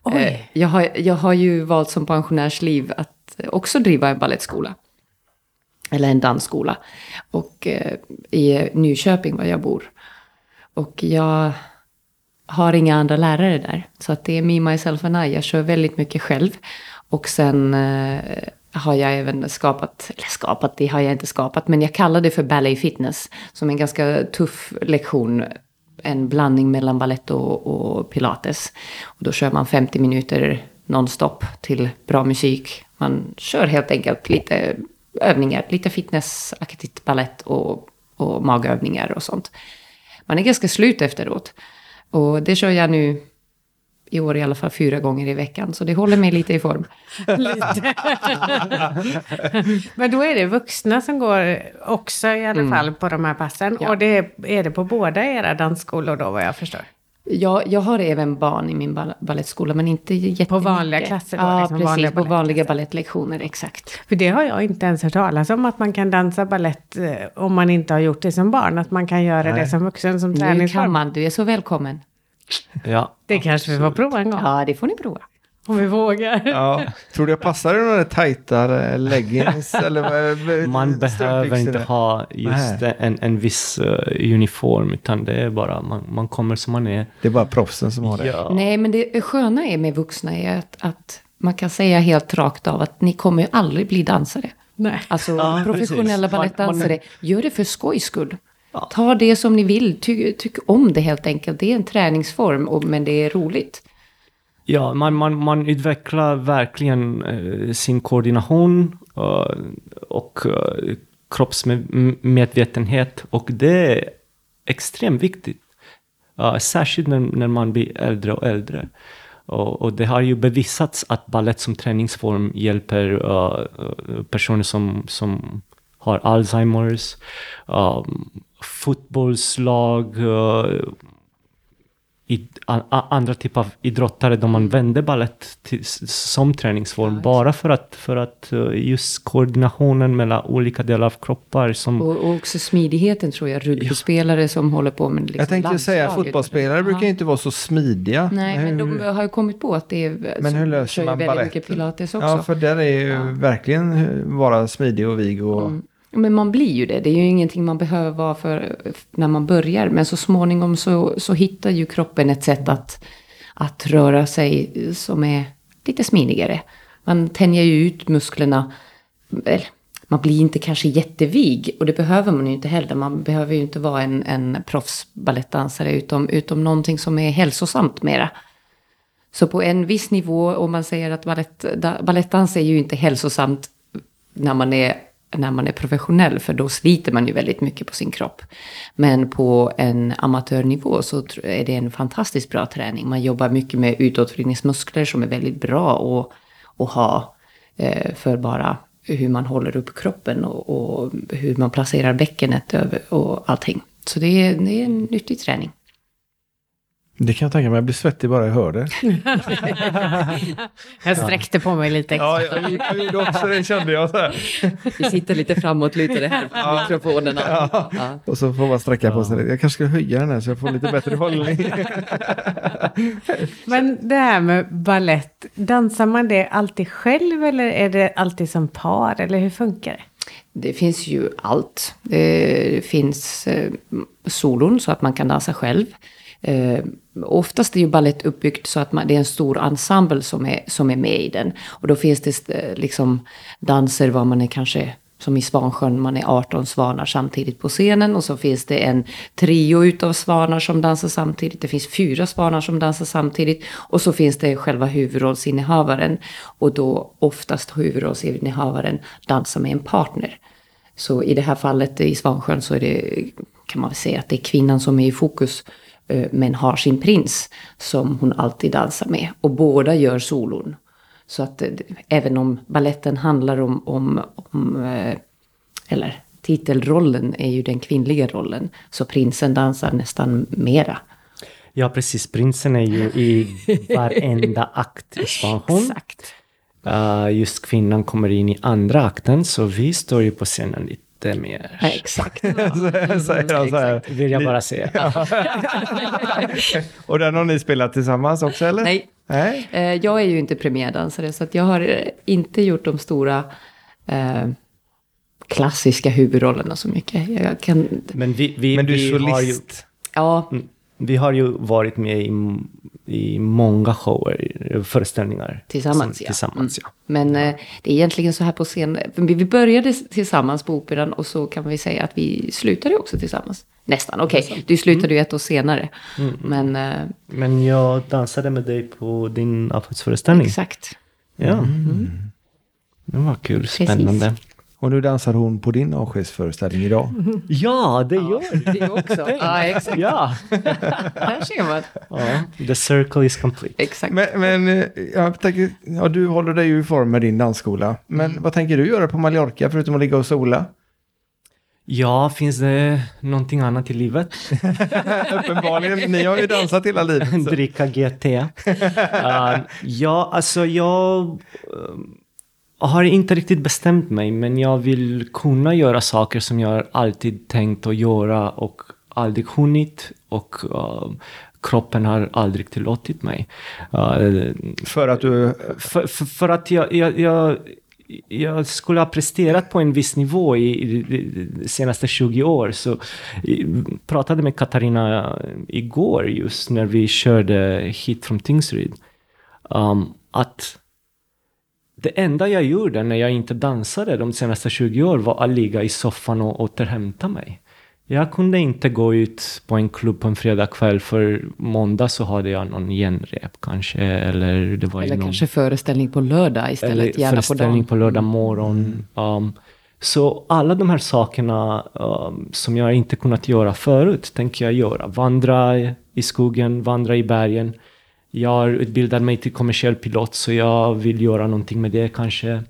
Speaker 1: Oj.
Speaker 4: Eh, Jag har, jag har ju valt som pensionärsliv att också driva en ballettskola. Eller en dansskola. Och eh, i Nyköping, var jag bor. Och jag har inga andra lärare där. Så att det är me, myself and I. Jag kör väldigt mycket själv. Och sen eh, har jag även skapat, eller skapat, det har jag inte skapat, men jag kallar det för ballet fitness. Som en ganska tuff lektion. En blandning mellan ballett och, och pilates. Och då kör man 50 minuter nonstop till bra musik. Man kör helt enkelt lite övningar, lite fitnessaktigt ballett och, och magövningar och sånt. Man är ganska slut efteråt. Och det kör jag nu i år i alla fall fyra gånger i veckan. Så det håller mig lite i form.
Speaker 1: Lite. Men då är det vuxna som går också i alla fall på de här passen.
Speaker 4: Mm. Ja.
Speaker 1: Och det är, det på båda era dansskolor då vad jag förstår?
Speaker 4: Jag, jag har även barn i min ball- ballettskola, men inte jättemycket.
Speaker 1: På vanliga klasser då,
Speaker 4: Ja,
Speaker 1: liksom
Speaker 4: precis.
Speaker 1: vanliga
Speaker 4: på vanliga
Speaker 1: balettklasser.
Speaker 4: balettlektioner, exakt.
Speaker 1: För det har jag inte ens hört talas om att man kan dansa ballett eh, om man inte har gjort det som barn. Att man kan göra
Speaker 2: Nej.
Speaker 1: det som vuxen som
Speaker 4: Nu kan
Speaker 1: träningsform.
Speaker 4: man, du är så välkommen.
Speaker 3: Ja.
Speaker 1: Det kanske vi får prova en gång.
Speaker 4: Ja, det får ni prova.
Speaker 1: Om vi vågar.
Speaker 2: Ja. Tror du jag passar i några tajtare leggings? eller
Speaker 3: Man behöver inte ha just en, en viss eh, uniform, utan det är bara man, man kommer som man är.
Speaker 2: Det är bara proffsen som har det.
Speaker 3: Ja.
Speaker 4: Nej, men det sköna är med vuxna är att, att man kan säga helt rakt av att ni kommer ju aldrig bli dansare.
Speaker 1: Nej.
Speaker 4: Alltså
Speaker 3: Ja,
Speaker 4: professionella balettdansare, gör det för skojs skull. Ta det som ni vill, Ty, tyck om det helt enkelt. Det är en träningsform, och, men det är roligt.
Speaker 3: Ja, man, man, man utvecklar verkligen eh, sin koordination eh, och uh, kroppsmedvetenhet och det är extremt viktigt. Uh, särskilt när, när man blir äldre och äldre. Och, och, det har ju bevisats att ballett som träningsform hjälper uh, personer som, som har Alzheimers, um, fotbollslag, uh, i, a, andra typer av idrottare där man mm. vänder ballett till, som träningsform. Ja, bara för att, för att just koordinationen mellan olika delar av kroppar. Som,
Speaker 4: och, och också smidigheten tror jag. Rugbyspelare ja. som håller på med liksom
Speaker 2: Jag tänkte säga fotbollsspelare brukar ju inte vara så smidiga.
Speaker 4: Nej, men, men de har ju kommit på att det är...
Speaker 2: Men hur löser man
Speaker 4: balett? pilates också.
Speaker 2: Ja, för där är ju ja. verkligen vara smidig och vig och... Mm.
Speaker 4: Men man blir ju det. Det är ju ingenting man behöver vara för när man börjar. Men så småningom så, så hittar ju kroppen ett sätt att, att röra sig som är lite smidigare. Man tänjer ju ut musklerna. Man blir inte kanske jättevig och det behöver man ju inte heller. Man behöver ju inte vara en, en proffsbalettdansare utom, utom någonting som är hälsosamt mera. Så på en viss nivå, om man säger att balett, balettdans är ju inte hälsosamt när man är när man är professionell, för då sliter man ju väldigt mycket på sin kropp. Men på en amatörnivå så är det en fantastiskt bra träning. Man jobbar mycket med utåtvridningsmuskler som är väldigt bra att, att ha eh, för bara hur man håller upp kroppen och, och hur man placerar bäckenet och allting. Så det är, det är en nyttig träning.
Speaker 2: Det kan jag tänka mig, jag blir svettig bara jag hör det.
Speaker 1: jag sträckte på mig lite extra.
Speaker 2: Ja, jag gjorde också det kände jag. Så här.
Speaker 4: Vi sitter lite framåt lutade här på ja. mikrofonerna. Ja.
Speaker 2: Ja. Och så får man sträcka på sig. Jag kanske ska höja den här så jag får lite bättre hållning.
Speaker 1: Men det här med ballett, dansar man det alltid själv eller är det alltid som par? Eller hur funkar det?
Speaker 4: Det finns ju allt. Det finns eh, solon så att man kan dansa själv. Oftast är ju ballett uppbyggt så att man, det är en stor ensemble som är, som är med i den. Och då finns det eh, liksom danser var man är kanske som i Svansjön, man är 18 svanar samtidigt på scenen och så finns det en trio utav svanar som dansar samtidigt. Det finns fyra svanar som dansar samtidigt och så finns det själva huvudrollsinnehavaren och då oftast huvudrollsinnehavaren dansar med en partner. Så i det här fallet i Svansjön så är det, kan man väl säga att det är kvinnan som är i fokus men har sin prins som hon alltid dansar med. Och båda gör solon. Så att eh, även om balletten handlar om, om, om eh, eller titelrollen är ju den kvinnliga rollen, så prinsen dansar nästan mera.
Speaker 3: Ja, precis. Prinsen är ju i varenda akt i Svanholm.
Speaker 4: Exakt.
Speaker 3: Uh, just kvinnan kommer in i andra akten, så vi står ju på scenen lite mer...
Speaker 4: Ja, exakt.
Speaker 2: Säger han så här.
Speaker 3: Vill jag bara säga.
Speaker 2: och den har ni spelat tillsammans också eller?
Speaker 4: Nej. Nej. Eh, jag är ju inte premiärdansare så att jag har eh, inte gjort de stora eh, klassiska huvudrollerna så mycket. Jag kan...
Speaker 3: Men, vi, vi,
Speaker 2: Men du
Speaker 3: är
Speaker 2: solist?
Speaker 3: Ju...
Speaker 4: Ja.
Speaker 3: Mm. Vi har ju varit med i, i många shower, föreställningar.
Speaker 4: Tillsammans, ja.
Speaker 3: Tillsammans, ja.
Speaker 4: Men eh, det är egentligen så här på scen. Vi började tillsammans på Operan och så kan vi säga att vi slutade också tillsammans. Nästan, okej. Okay. Du slutade mm. ju ett år senare. Mm. Men, eh,
Speaker 3: Men jag dansade med dig på din avskedsföreställning.
Speaker 4: Exakt.
Speaker 3: Ja. Mm. Det var kul, spännande. Precis.
Speaker 2: Och nu dansar hon på din avskedsföreställning idag.
Speaker 3: Ja, det gör
Speaker 4: ja, det också. ja, exakt.
Speaker 3: Ja.
Speaker 4: Där ser man.
Speaker 3: Ja, the circle is complete.
Speaker 4: Exakt.
Speaker 2: Men, men eh, jag tänker, ja, du håller dig ju i form med din dansskola. Men mm. vad tänker du göra på Mallorca förutom att ligga och sola?
Speaker 3: Ja, finns det någonting annat i livet?
Speaker 2: Uppenbarligen, ni har ju dansat hela livet.
Speaker 3: Så. Dricka GT. uh, ja, alltså jag... Um, jag har inte riktigt bestämt mig, men jag vill kunna göra saker som jag alltid tänkt att göra och aldrig hunnit. Och uh, kroppen har aldrig tillåtit mig.
Speaker 2: Uh, för att du...
Speaker 3: För, för, för att jag, jag, jag, jag, skulle ha presterat på en viss nivå i, i de senaste 20 år. Så jag pratade med Katarina igår just när vi körde hit från Tingsryd. Um, att det enda jag gjorde när jag inte dansade de senaste 20 åren var att ligga i soffan och återhämta mig. Jag kunde inte gå ut på en klubb på en fredagkväll för måndag så hade jag någon genrep kanske. Eller, det var
Speaker 4: eller
Speaker 3: någon,
Speaker 4: kanske föreställning på lördag istället.
Speaker 3: Eller föreställning på, på lördag morgon. Mm. Um, så alla de här sakerna um, som jag inte kunnat göra förut tänker jag göra. Vandra i skogen, vandra i bergen jag har utbildat mig till kommersiell pilot så jag vill göra någonting med det kanske.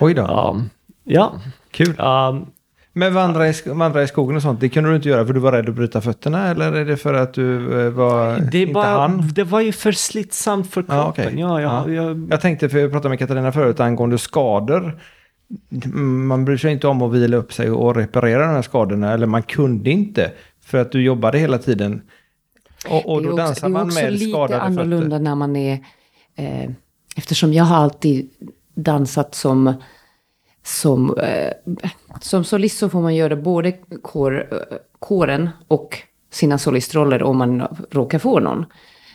Speaker 2: Oj då.
Speaker 3: Um, ja.
Speaker 2: Kul.
Speaker 3: Um,
Speaker 2: Men vandra i, vandra i skogen och sånt, det kunde du inte göra för du var rädd att bryta fötterna eller är det för att du eh, var,
Speaker 3: det,
Speaker 2: inte
Speaker 3: bara,
Speaker 2: hann?
Speaker 3: det var ju för slitsamt för kroppen.
Speaker 2: Ja, okej.
Speaker 3: ja, ja,
Speaker 2: Ja.
Speaker 3: Jag,
Speaker 2: Jag tänkte, för jag pratade med Katarina förut angående skador. Man bryr sig inte om att vila upp sig och reparera de här skadorna, eller man kunde inte. För att du jobbade hela tiden. Och, och då
Speaker 4: också,
Speaker 2: dansar
Speaker 4: det är
Speaker 2: man
Speaker 4: också
Speaker 2: med
Speaker 4: lite
Speaker 2: skadade
Speaker 4: annorlunda
Speaker 2: fötter.
Speaker 4: när man är... Eh, eftersom jag har alltid dansat som... Som, eh, som solist så får man göra både kår, eh, kåren och sina solistroller om man råkar få någon.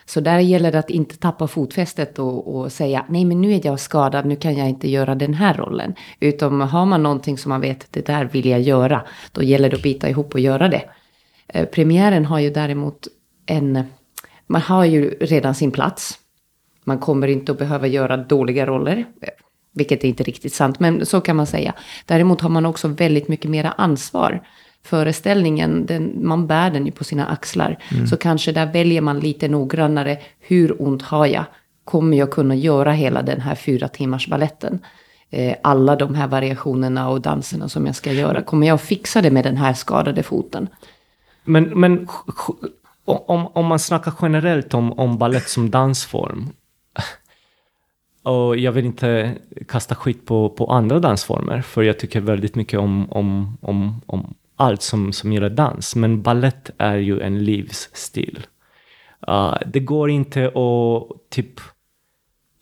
Speaker 4: Så där gäller det att inte tappa fotfästet och, och säga nej men nu är jag skadad, nu kan jag inte göra den här rollen. Utan har man någonting som man vet, det där vill jag göra, då gäller det att bita ihop och göra det. Eh, premiären har ju däremot en... Man har ju redan sin plats. Man kommer inte att behöva göra dåliga roller. Vilket är inte riktigt sant, men så kan man säga. Däremot har man också väldigt mycket mera ansvar. Föreställningen, den, man bär den ju på sina axlar. Så kanske där väljer man lite noggrannare. Hur ont har jag? Kommer jag kunna göra hela den här fyra timmars balletten? Eh, alla de här variationerna och danserna som jag ska göra. Kommer jag att fixa det med den här skadade foten?
Speaker 3: Men, men om, om man snackar generellt om, om ballett som dansform. Och jag vill inte kasta skit på, på andra dansformer, för jag tycker väldigt mycket om, om, om, om allt som, som gäller dans. Men ballett är ju en livsstil. Uh, det går inte att typ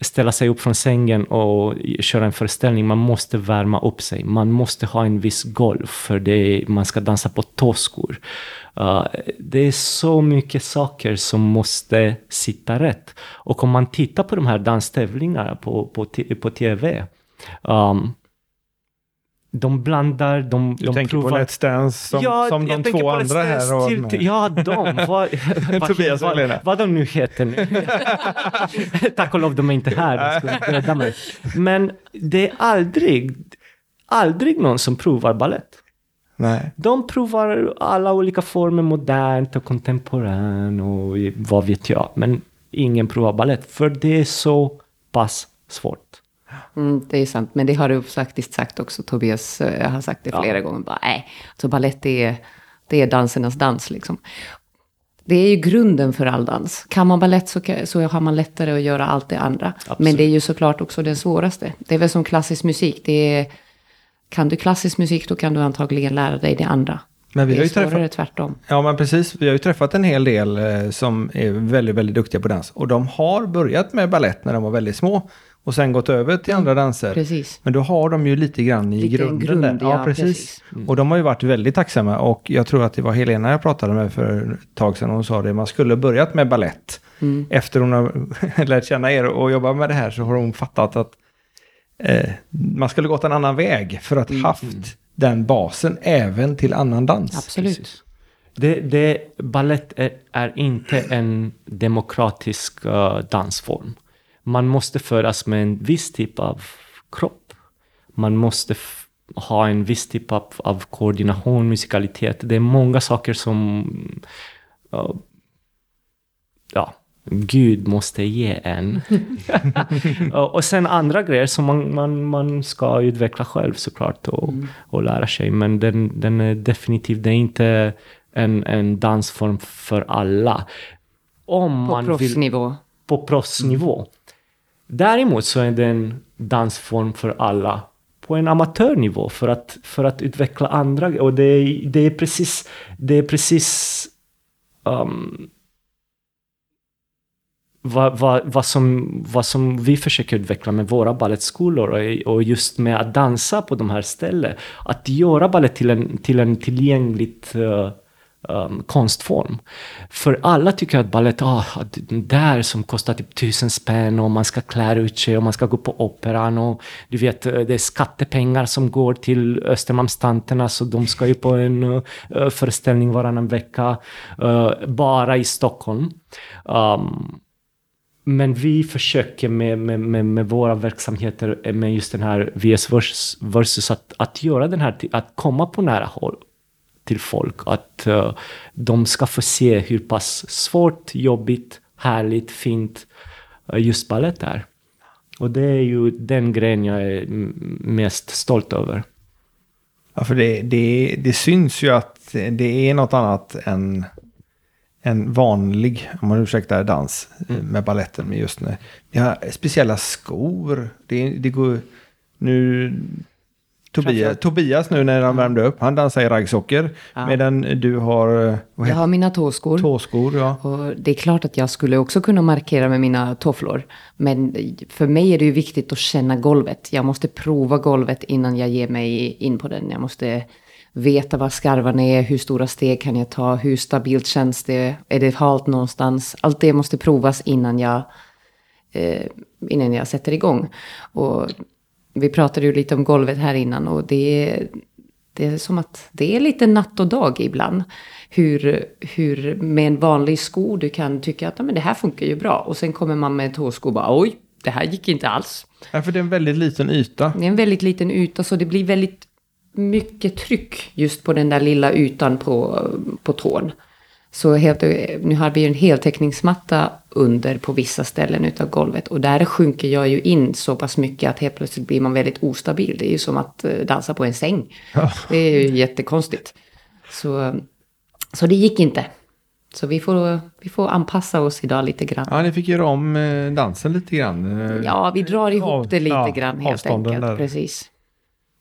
Speaker 3: ställa sig upp från sängen och köra en föreställning. Man måste värma upp sig. Man måste ha en viss golv för det, är man ska dansa på tåskor. Uh, det är så mycket saker som måste sitta rätt. Och om man tittar på de här danstävlingarna på, på, på tv. Um, de blandar, de,
Speaker 2: Du
Speaker 3: de
Speaker 2: tänker
Speaker 3: provar...
Speaker 2: på Let's Dance som,
Speaker 3: Ja,
Speaker 2: som de två andra här har
Speaker 3: till. Ja, de. Vad, vad,
Speaker 2: Tobias och
Speaker 3: vad,
Speaker 2: Helena.
Speaker 3: vad de nu heter nu. Tack och lov de är inte här. De mig. Men det är aldrig, aldrig någon som provar ballett.
Speaker 2: Nej.
Speaker 3: De provar alla olika former, modernt och kontemporän och vad vet jag. Men ingen provar ballett, för det är så pass svårt.
Speaker 4: Mm, det är sant, men det har du faktiskt sagt också. Tobias eh, har sagt det
Speaker 3: Ja.
Speaker 4: flera gånger. Bara, nej, alltså ballett är, det är dansernas dans liksom. Det är ju grunden för all dans. Kan man ballett så, så har man lättare att göra allt det andra.
Speaker 3: Absolut.
Speaker 4: Men det är ju såklart också den svåraste. Det är väl som klassisk musik. Det är, kan du klassisk musik då kan du antagligen lära dig det andra.
Speaker 2: Men vi
Speaker 4: det
Speaker 2: har
Speaker 4: är
Speaker 2: ju träffat-
Speaker 4: svårare tvärtom.
Speaker 2: Ja, men precis. Vi har ju träffat en hel del eh, som är väldigt, väldigt duktiga på dans. Och de har börjat med ballett när de var väldigt små. Och sen gått över till andra danser.
Speaker 4: Precis.
Speaker 2: Men då har de ju lite grann i
Speaker 4: Lite en
Speaker 2: grunden.
Speaker 4: grund,
Speaker 2: där.
Speaker 4: ja, precis.
Speaker 2: Och de har ju varit väldigt tacksamma. Och jag tror att det var Helena jag pratade med för ett tag sedan. Hon sa det, man skulle börjat med ballett.
Speaker 4: Mm.
Speaker 2: Efter hon har lärt känna er och jobbat med det här så har hon fattat att eh, man skulle gått en annan väg för att haft den basen även till annan dans.
Speaker 4: Absolut.
Speaker 3: Precis. Det, det, ballett är, är inte en demokratisk eh, dansform. Man måste föras med en viss typ av kropp. Man måste ha en viss typ av, av koordination, musikalitet. Det är många saker som eh, ja, Gud måste ge en. och sen andra grejer som man, man, man ska utveckla själv såklart och, och lära sig. Men den, den är definitivt, det är inte en, en dansform för alla. Om
Speaker 4: På
Speaker 3: man vill,
Speaker 4: proffsnivå.
Speaker 3: på proffsnivå. Däremot så är det en dansform för alla på en amatörnivå för att, för att utveckla andra. Och det är, det är precis, det är precis um, vad, vad, vad, som, vad som vi försöker utveckla med våra ballettskolor och, och just med att dansa på de här ställena. Att göra balett till en, till en tillgängligt uh, um, konstform. För alla tycker att balett, ah, den där som kostar typ tusen spänn och man ska klä ut sig och man ska gå på operan och du vet, eh, det är skattepengar som går till Östermalmstanterna så de ska ju på en uh, föreställning varannan vecka uh, bara i Stockholm. Um, men vi försöker med, med, med, med våra verksamheter, med just den här VS versus, versus att, att göra den här, att komma på nära håll till folk. Att uh, de ska få se hur pass svårt, jobbigt, härligt, fint eh, just ballett är. Och det är ju den grejen jag är mest stolt över.
Speaker 5: Ja, för det, det, det syns ju att det är något annat än en vanlig, om man ursäktar, dans
Speaker 3: Mm.
Speaker 5: med balletten. Men just nu, ni har speciella skor. Det, det går nu... Tobias, Tobias nu när han värmde upp, han dansar i raggsockor.
Speaker 4: Ja.
Speaker 5: Medan du har eh, vad
Speaker 4: Jag har mina tåskor.
Speaker 5: tåskor. Ja.
Speaker 4: Och det är klart att jag skulle också kunna markera med mina tofflor. Men för mig är det ju viktigt att känna golvet. Jag måste prova golvet innan jag ger mig in på den. Jag måste veta var skarvarna är, hur stora steg kan jag ta, hur stabilt känns det, är det halt någonstans. Allt det måste provas innan jag, eh, innan jag sätter igång. Och vi pratade ju lite om golvet här innan och det är, det är som att det är lite natt och dag ibland. Hur, hur med en vanlig sko du kan tycka att "Ja, men det här funkar ju bra. Och sen kommer man med en tåsko och bara oj, det här gick inte alls.
Speaker 5: Ja, för det är en väldigt liten yta.
Speaker 4: Det är en väldigt liten yta så det blir väldigt mycket tryck just på den där lilla ytan på, på tån. Så helt, nu har vi ju en heltäckningsmatta under på vissa ställen utav golvet. Och där sjunker jag ju in så pass mycket att helt plötsligt blir man väldigt ostabil. Det är ju som att eh, dansa på en säng. Det är ju jättekonstigt. Så, så det gick inte. Så vi får, vi får anpassa oss idag lite grann.
Speaker 5: Ja, ni fick göra om eh, dansen lite grann. Eh,
Speaker 4: Ja, vi drar ihop
Speaker 5: Av-
Speaker 4: det lite
Speaker 5: ja,
Speaker 4: grann helt enkelt.
Speaker 5: där.
Speaker 4: Precis.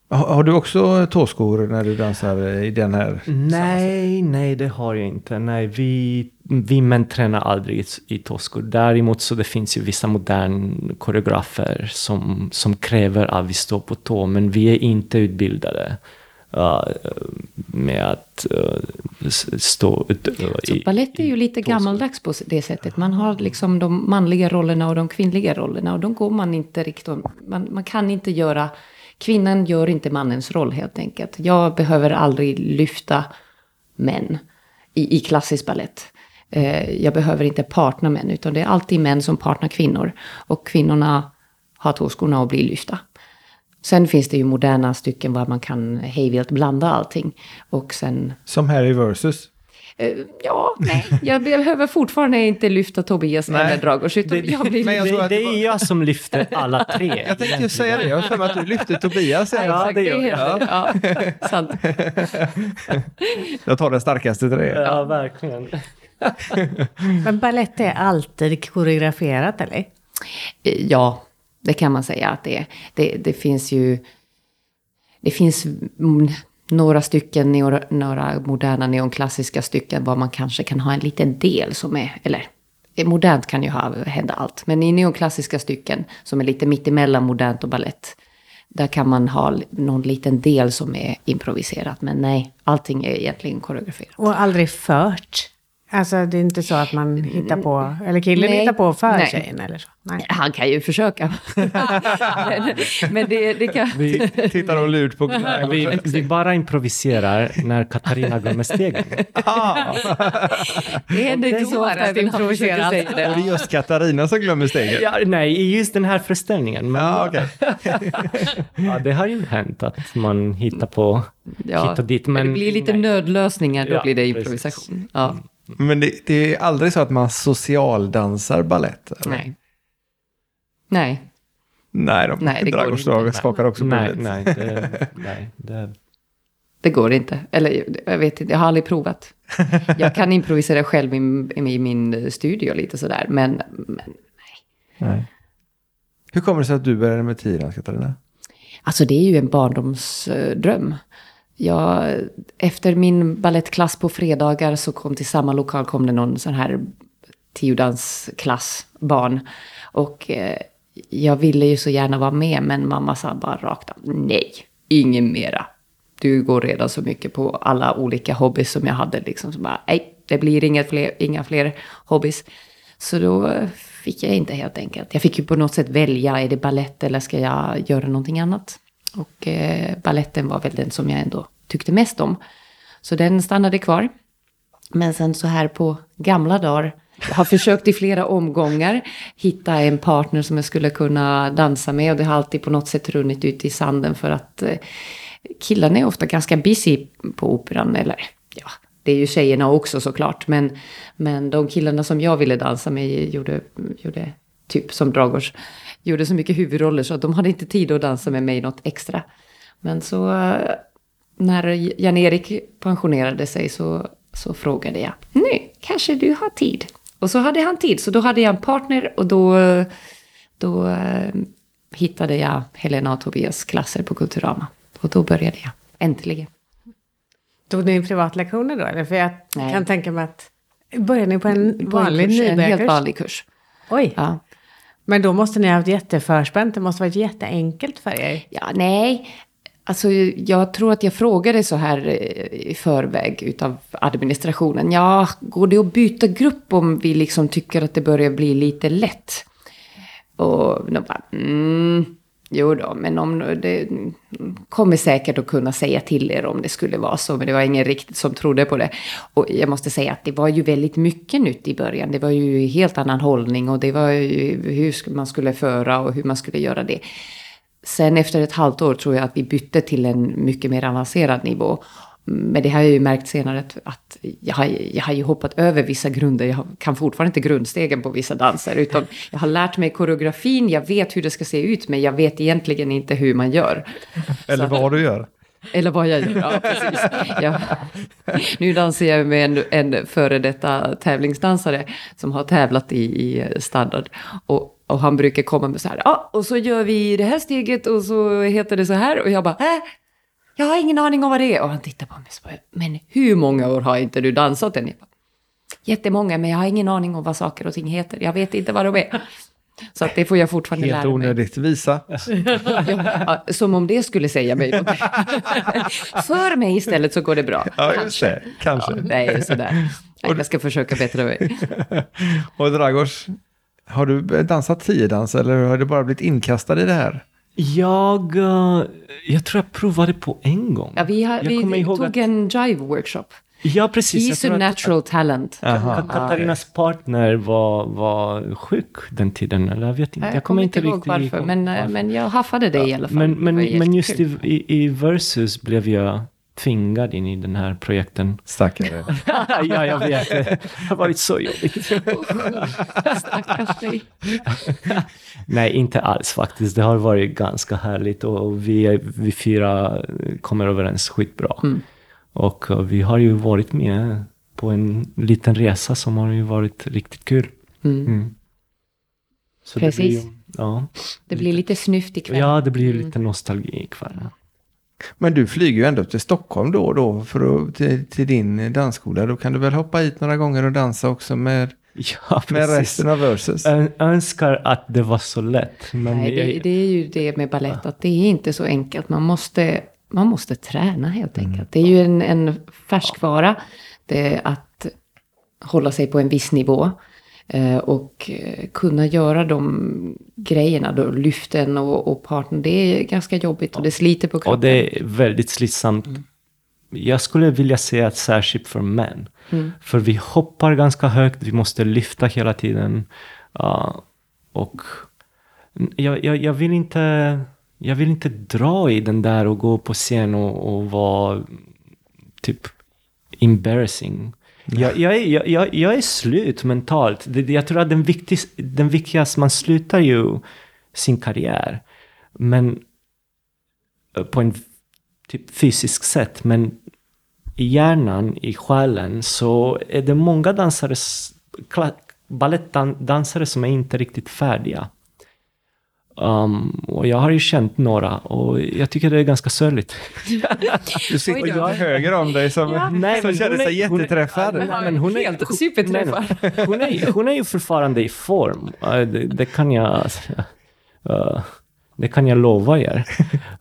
Speaker 5: Har, har du också tåskor när du dansar i den här?
Speaker 3: Nej, nej det har jag inte. Nej, vi, vi män tränar aldrig i, i toskor. Däremot så det finns ju vissa moderna koreografer som, som kräver att vi står på tå, men vi är inte utbildade uh, med att uh, stå uh,
Speaker 4: Så
Speaker 3: i-
Speaker 4: balett är ju lite
Speaker 3: toskor.
Speaker 4: gammaldags på det sättet. Man har liksom de manliga rollerna och de kvinnliga rollerna. Och de går man inte riktigt. Man, man kan inte göra... Kvinnan gör inte mannens roll helt enkelt. Jag behöver aldrig lyfta män i, i klassisk ballett. Eh, jag behöver inte partna män, utan det är alltid män som partnar kvinnor. Och kvinnorna har tåskorna och blir lyfta. Sen finns det ju moderna stycken var man kan hejvilt blanda allting. Och sen
Speaker 5: Som här i Versus.
Speaker 4: Eh, Ja, nej. Jag behöver fortfarande inte lyfta Tobias eller Dragos.
Speaker 3: Det,
Speaker 4: jag blir
Speaker 5: Men jag
Speaker 3: det,
Speaker 5: tror att
Speaker 3: det är jag som lyfter alla tre.
Speaker 5: Jag tänkte ju säga det, jag har för mig att du lyfte Tobias.
Speaker 4: Ja,
Speaker 5: Ja,
Speaker 4: det
Speaker 3: gör
Speaker 4: är
Speaker 3: jag.
Speaker 4: helt ja. sant.
Speaker 5: jag tar den starkaste till det.
Speaker 3: Ja, verkligen.
Speaker 1: Men ballett är alltid koreograferat eller?
Speaker 4: Ja, det kan man säga att det är. Det, det finns ju... Det finns några stycken, några, några moderna neonklassiska stycken var man kanske kan ha en liten del som är... Eller eh, modernt kan ju ha, hända allt. Men i neonklassiska stycken som är lite mittemellan modernt och ballett. Där kan man ha någon liten del som är improviserat. Men nej, allting är egentligen koreograferat.
Speaker 1: Och aldrig fört? Alltså det är inte så att man hittar på, eller killen
Speaker 4: Nej.
Speaker 1: hittar på för
Speaker 4: Nej.
Speaker 1: tjejen eller så? Nej.
Speaker 4: Han kan ju försöka. men men det, det kan...
Speaker 3: Vi,
Speaker 5: Tittar och lurt på...
Speaker 3: vi, vi bara improviserar när Katarina glömmer stegen.
Speaker 4: Det händer inte så ofta
Speaker 1: att improvisera allt.
Speaker 5: Och det är just Katarina som glömmer steget.
Speaker 3: Ja, nej, i just den här föreställningen. Men,
Speaker 5: Ja, okej.
Speaker 3: ja, det har ju hänt att man hittar på
Speaker 4: Ja,
Speaker 3: hit och dit.
Speaker 4: men
Speaker 3: Men
Speaker 4: det blir lite
Speaker 3: nej.
Speaker 4: nödlösningar, då
Speaker 3: Ja,
Speaker 4: blir det
Speaker 3: precis.
Speaker 4: improvisation. Ja,
Speaker 5: Men det, det är aldrig så att man socialdansar ballett? eller?
Speaker 4: nej. Nej,
Speaker 5: Nej, de,
Speaker 4: Nej, det går inte.
Speaker 5: Skakar också på
Speaker 3: Nej, nej, det, nej, det,
Speaker 4: det går inte. Eller jag vet inte, jag har aldrig provat. Jag kan improvisera själv i, i min studio lite sådär, men, men
Speaker 5: Nej. Hur kommer det sig att du började med tiodans, Katarina?
Speaker 4: Alltså det är ju en barndomsdröm. Jag, efter min ballettklass på fredagar så kom till samma lokal kom det någon sån här tiodansklass barn. Och eh, jag ville ju så gärna vara med men mamma sa bara rakt av nej, ingen mera. Du går redan så mycket på alla olika hobbys som jag hade liksom. Så bara nej, det blir inga fler, inga fler hobbys. Så då fick jag inte helt enkelt. Jag fick ju på något sätt välja, är det ballett eller ska jag göra någonting annat? Och eh, balletten var väl den som jag ändå tyckte mest om. Så den stannade kvar. Men sen så här på gamla dagar, jag har försökt i flera omgångar hitta en partner som jag skulle kunna dansa med. Och det har alltid på något sätt runnit ut i sanden för att eh, killarna är ofta ganska busy på operan. Eller ja, det är ju tjejerna också såklart. Men, men de killarna som jag ville dansa med gjorde, gjorde typ som Dragos gjorde så mycket huvudroller så att de hade inte tid att dansa med mig något extra. Men så eh, när Jan-Erik pensionerade sig så, så frågade jag, nu kanske du har tid? Och så hade han tid, så då hade jag en partner och då, då eh, hittade jag Helena och Tobias klasser på Kulturama. Och då började jag, äntligen.
Speaker 1: Tog ni privatlektioner då? Eller? För jag
Speaker 4: Nej.
Speaker 1: kan tänka mig att... Började ni på en vanlig
Speaker 4: kurs, En helt
Speaker 1: nybörjarkurs?
Speaker 4: vanlig kurs.
Speaker 1: Oj,
Speaker 4: Ja
Speaker 1: men då måste ni ha haft jätteförspänt. Det måste varit jätteenkelt för er.
Speaker 4: Ja, nej. Alltså, jag tror att jag frågade så här eh, i förväg utav administrationen. Ja, går det att byta grupp om vi liksom tycker att det börjar bli lite lätt? Och de bara, mm, jo då, men om det kommer säkert att kunna säga till er om det skulle vara så. Men det var ingen riktigt som trodde på det. Och jag måste säga att det var ju väldigt mycket nytt i början. Det var ju helt annan hållning och det var ju hur man skulle föra och hur man skulle göra det. Sen efter ett halvt år tror jag att vi bytte till en mycket mer avancerad nivå. Men det har jag ju märkt senare att, att jag, har, jag har ju hoppat över vissa grunder. Jag kan fortfarande inte grundstegen på vissa danser. Utan jag har lärt mig koreografin, jag vet hur det ska se ut, men jag vet egentligen inte hur man gör.
Speaker 5: Eller vad du gör.
Speaker 4: Eller vad jag gör, ja precis. Ja. Nu dansar jag med en, en före detta tävlingsdansare som har tävlat i, i standard. Och, och han brukar komma med så här, ja, och så gör vi det här steget och så heter det så här. Och jag bara, äh, jag har ingen aning om vad det är. Och han tittar på mig och så bara, men hur många år har inte du dansat än? Jag bara, Jättemånga, men jag har ingen aning om vad saker och ting heter. Jag vet inte vad de är. Så att det får jag fortfarande
Speaker 5: Helt
Speaker 4: lära mig.
Speaker 5: onödigt. Visa.
Speaker 4: Ja, som om det skulle säga mig någonting. För mig istället så går det bra.
Speaker 5: Ja, just det. Kanske.
Speaker 4: Ja, nej, sådär. Nej, jag ska försöka bättra mig.
Speaker 5: Och Dragos, har du dansat tiodans eller har du bara blivit inkastad i det här?
Speaker 3: Jag, eh, jag tror jag provade på en gång.
Speaker 4: Ja, vi har,
Speaker 3: jag
Speaker 4: vi
Speaker 3: ihåg
Speaker 4: tog
Speaker 3: att,
Speaker 4: en jive-workshop.
Speaker 3: Ja, precis. Jag
Speaker 4: He's a
Speaker 3: att-
Speaker 4: natural talent.
Speaker 5: Aha.
Speaker 3: Att Katarinas partner var, var sjuk den tiden, eller jag vet inte.
Speaker 4: Jag, kommer inte ihåg varför, men, eh, men jag haffade det i alla fall.
Speaker 3: Men, men, men just i, i, i Versus blev jag tvingad in i den här projekten.
Speaker 5: Stackare.
Speaker 3: ja, jag vet. Det har varit så jobbigt.
Speaker 4: Stackars dig.
Speaker 3: Nej, inte alls faktiskt. Det har varit ganska härligt och vi, vi fyra kommer överens skitbra.
Speaker 4: Mm.
Speaker 3: Och vi har ju varit med på en liten resa som har ju varit riktigt kul.
Speaker 4: Mm.
Speaker 3: Mm. Så
Speaker 4: Precis.
Speaker 3: Det blir, ja.
Speaker 4: Det blir lite snyft ikväll.
Speaker 3: ja, det blir ju
Speaker 4: Mm.
Speaker 3: lite nostalgi ikväll.
Speaker 5: Men du flyger ju ändå till Stockholm då och då för att, till, till din dansskola. Då kan du väl hoppa hit några gånger och dansa också med,
Speaker 3: Ja,
Speaker 5: med resten av Versus?
Speaker 3: Ö- önskar att det var så lätt. Men
Speaker 4: Nej, det,
Speaker 3: jag,
Speaker 4: det är ju det med ballett, att det är inte så enkelt. Man måste, man måste träna helt enkelt. Det är ju en, en färskvara. Det är att hålla sig på en viss nivå. Eh, Och eh, kunna göra de grejerna, då, lyften och, och partner. Det är ganska jobbigt och det sliter på kroppen.
Speaker 3: och det är väldigt slitsamt. Jag skulle vilja säga att särskilt för män.
Speaker 4: Mm.
Speaker 3: För vi hoppar ganska högt, vi måste lyfta hela tiden. Ja, och jag, jag, jag, vill inte, jag vill inte dra i den där och gå på scen och, och vara typ embarrassing. Jag, jag, är, jag, jag, är slut mentalt. Jag tror att den, viktigaste den viktigaste, man slutar ju sin karriär. Men eh, på en typ fysisk sätt. Men i hjärnan, i själen, så är det många dansare, balettdansare som är inte riktigt färdiga. Um, och jag har ju känt några och jag tycker det är ganska sörligt.
Speaker 5: Du sitter
Speaker 4: då.
Speaker 5: till höger om dig som,
Speaker 3: Nej,
Speaker 5: som känner
Speaker 3: hon
Speaker 5: sig
Speaker 3: hon är-
Speaker 5: jätteträffad.
Speaker 3: Men hon är
Speaker 4: Helt superträffad.
Speaker 3: Nej, nej. Hon är, hon är ju fortfarande i form. Uh, Det, det kan jag... uh, det kan jag lova er.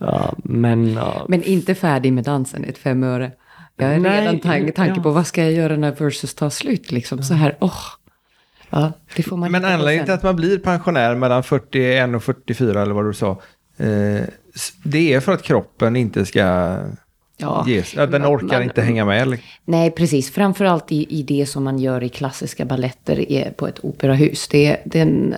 Speaker 3: Uh, men... uh,
Speaker 4: Men inte färdig med dansen, ett fem öre. Jag är
Speaker 3: Nej,
Speaker 4: redan tanke,
Speaker 3: ja.
Speaker 4: på vad ska jag göra när versus tar slut liksom. Så här, åh. Ja, det får man
Speaker 5: Men anledningen till att man blir pensionär mellan 41 och 44 eller vad du sa. Eh, det är för att kroppen inte ska
Speaker 4: Ja,
Speaker 5: den
Speaker 4: man-
Speaker 5: orkar
Speaker 4: man-
Speaker 5: inte hänga med. eller?
Speaker 4: Nej, precis. Framförallt i, i det som man gör i klassiska balletter på ett operahus. Det, den,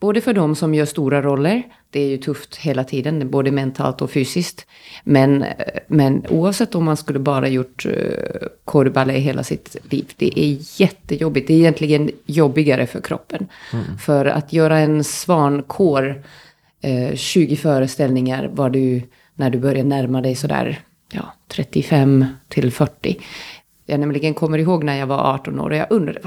Speaker 4: Både för de som gör stora roller, det är ju tufft hela tiden, både mentalt och fysiskt. Men, men oavsett om man skulle bara gjort uh, korvballet hela sitt liv, det är jättejobbigt. Det är egentligen jobbigare för kroppen. Mm. För att göra en svankår, uh, 20 föreställningar var du, när du börjar närma dig sådär ja, 35 till 40 jag nämligen kommer ihåg när jag var 18 år och jag undrade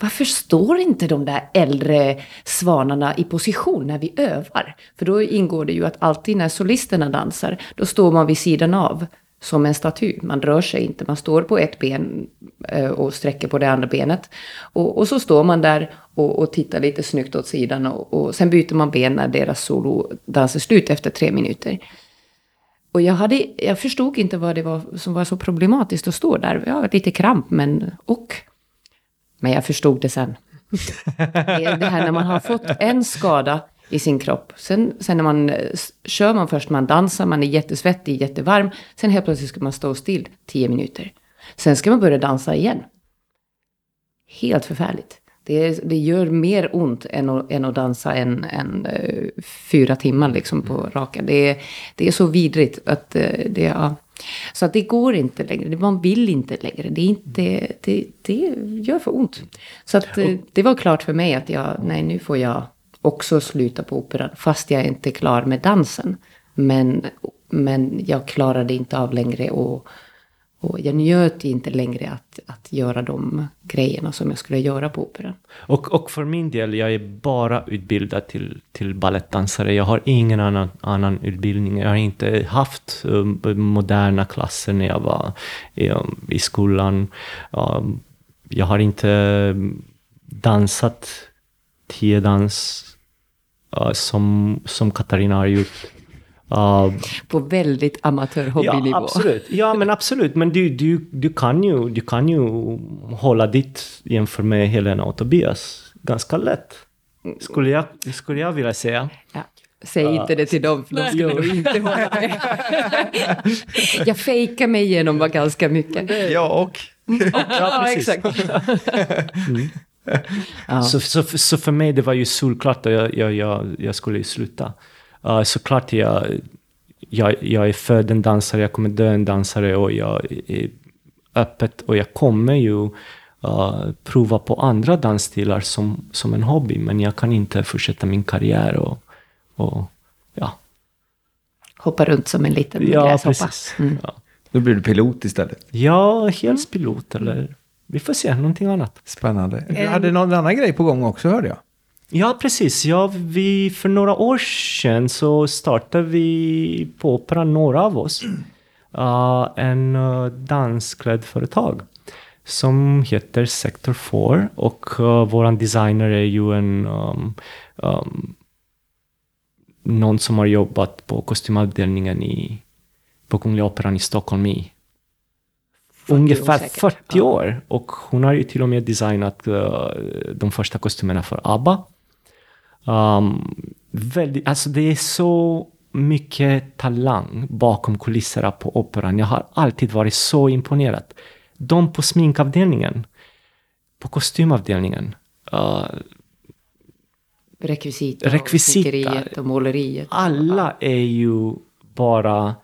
Speaker 4: varför står inte de där äldre svanarna i position när vi övar? För då ingår det ju att alltid när solisterna dansar, då står man vid sidan av som en staty. Man rör sig inte, man står på ett ben eh, och sträcker på det andra benet. Och, och så står man där och, och, tittar lite snyggt åt sidan och, och sen byter man ben när deras solodans är slut efter tre minuter. Och jag, hade, jag förstod inte vad det var som var så problematiskt att stå där. Jag har lite kramp, men och. Men jag förstod det sen. Det det här när man har fått en skada i sin kropp. Sen, sen när man kör man först, man dansar, man är jättesvettig, jättevarm. Sen helt plötsligt ska man stå still tio minuter. Sen ska man börja dansa igen. Helt förfärligt. Det, det gör mer ont än att, än att dansa en, en uh, fyra timmar liksom på mm. raka. Det, det är så vidrigt att uh, det... Ja. Så att det går inte längre. Man vill inte längre. Det, är inte, det, det gör för ont. Så att uh, det var klart för mig att jag, nej nu får jag också sluta på operan. Fast jag är inte klar med dansen. Men, men jag klarade inte av längre att och jag njöt inte längre att, att göra de grejerna som jag skulle göra på operan.
Speaker 3: Och, och för min del, jag är bara utbildad till, till ballettdansare. Jag har ingen annan, annan utbildning. Jag har inte haft um, moderna klasser när jag var um, i skolan. Um, jag har inte um, dansat tiodans uh, som, som Katarina har gjort.
Speaker 4: Uh, på väldigt amatörhobbynivå.
Speaker 3: Ja, absolut. Ja, men absolut. Men du, du, du, kan ju, du kan ju hålla ditt jämfört med Helena och Tobias ganska lätt. Skulle jag, skulle jag vilja säga.
Speaker 4: Ja. Säg uh, inte det till dem, för de skulle nog inte hålla med. jag fejkar mig igenom var ganska mycket.
Speaker 5: Ja, och.
Speaker 3: ja, exakt. mm. Ja. Så, så, så för mig det var ju solklart att jag, jag, jag, jag skulle sluta. Uh, såklart jag, jag, jag är född en dansare, jag kommer dö en dansare och jag är öppet och jag kommer ju uh, prova på andra dansstilar som, som en hobby. Men jag kan inte fortsätta min karriär och, och ja.
Speaker 4: Hoppa runt som en liten
Speaker 3: ja, gräshoppa. Precis. Mm. Ja.
Speaker 5: Då blir du pilot istället?
Speaker 3: Ja, helspilot eller vi får se, någonting annat.
Speaker 5: Spännande. Du hade någon annan grej på gång också hörde jag.
Speaker 3: Ja, precis. Ja, vi, för några år sedan så startade vi på Operan, några av oss, uh, en uh, dansklädföretag som heter Sector 4 och uh, våran designer är ju en um, um, någon som har jobbat på kostymavdelningen i, på Kungliga Operan i Stockholm i ungefär 40 år. Och hon har ju till och med designat uh, de första kostymerna för ABBA. Um, väldigt, alltså det är så mycket talang bakom kulisserna på operan. Jag har alltid varit så imponerad. De på sminkavdelningen, på kostymavdelningen, uh,
Speaker 4: rekvisita, rekvisita och, och måleriet.
Speaker 3: Alla är ju bara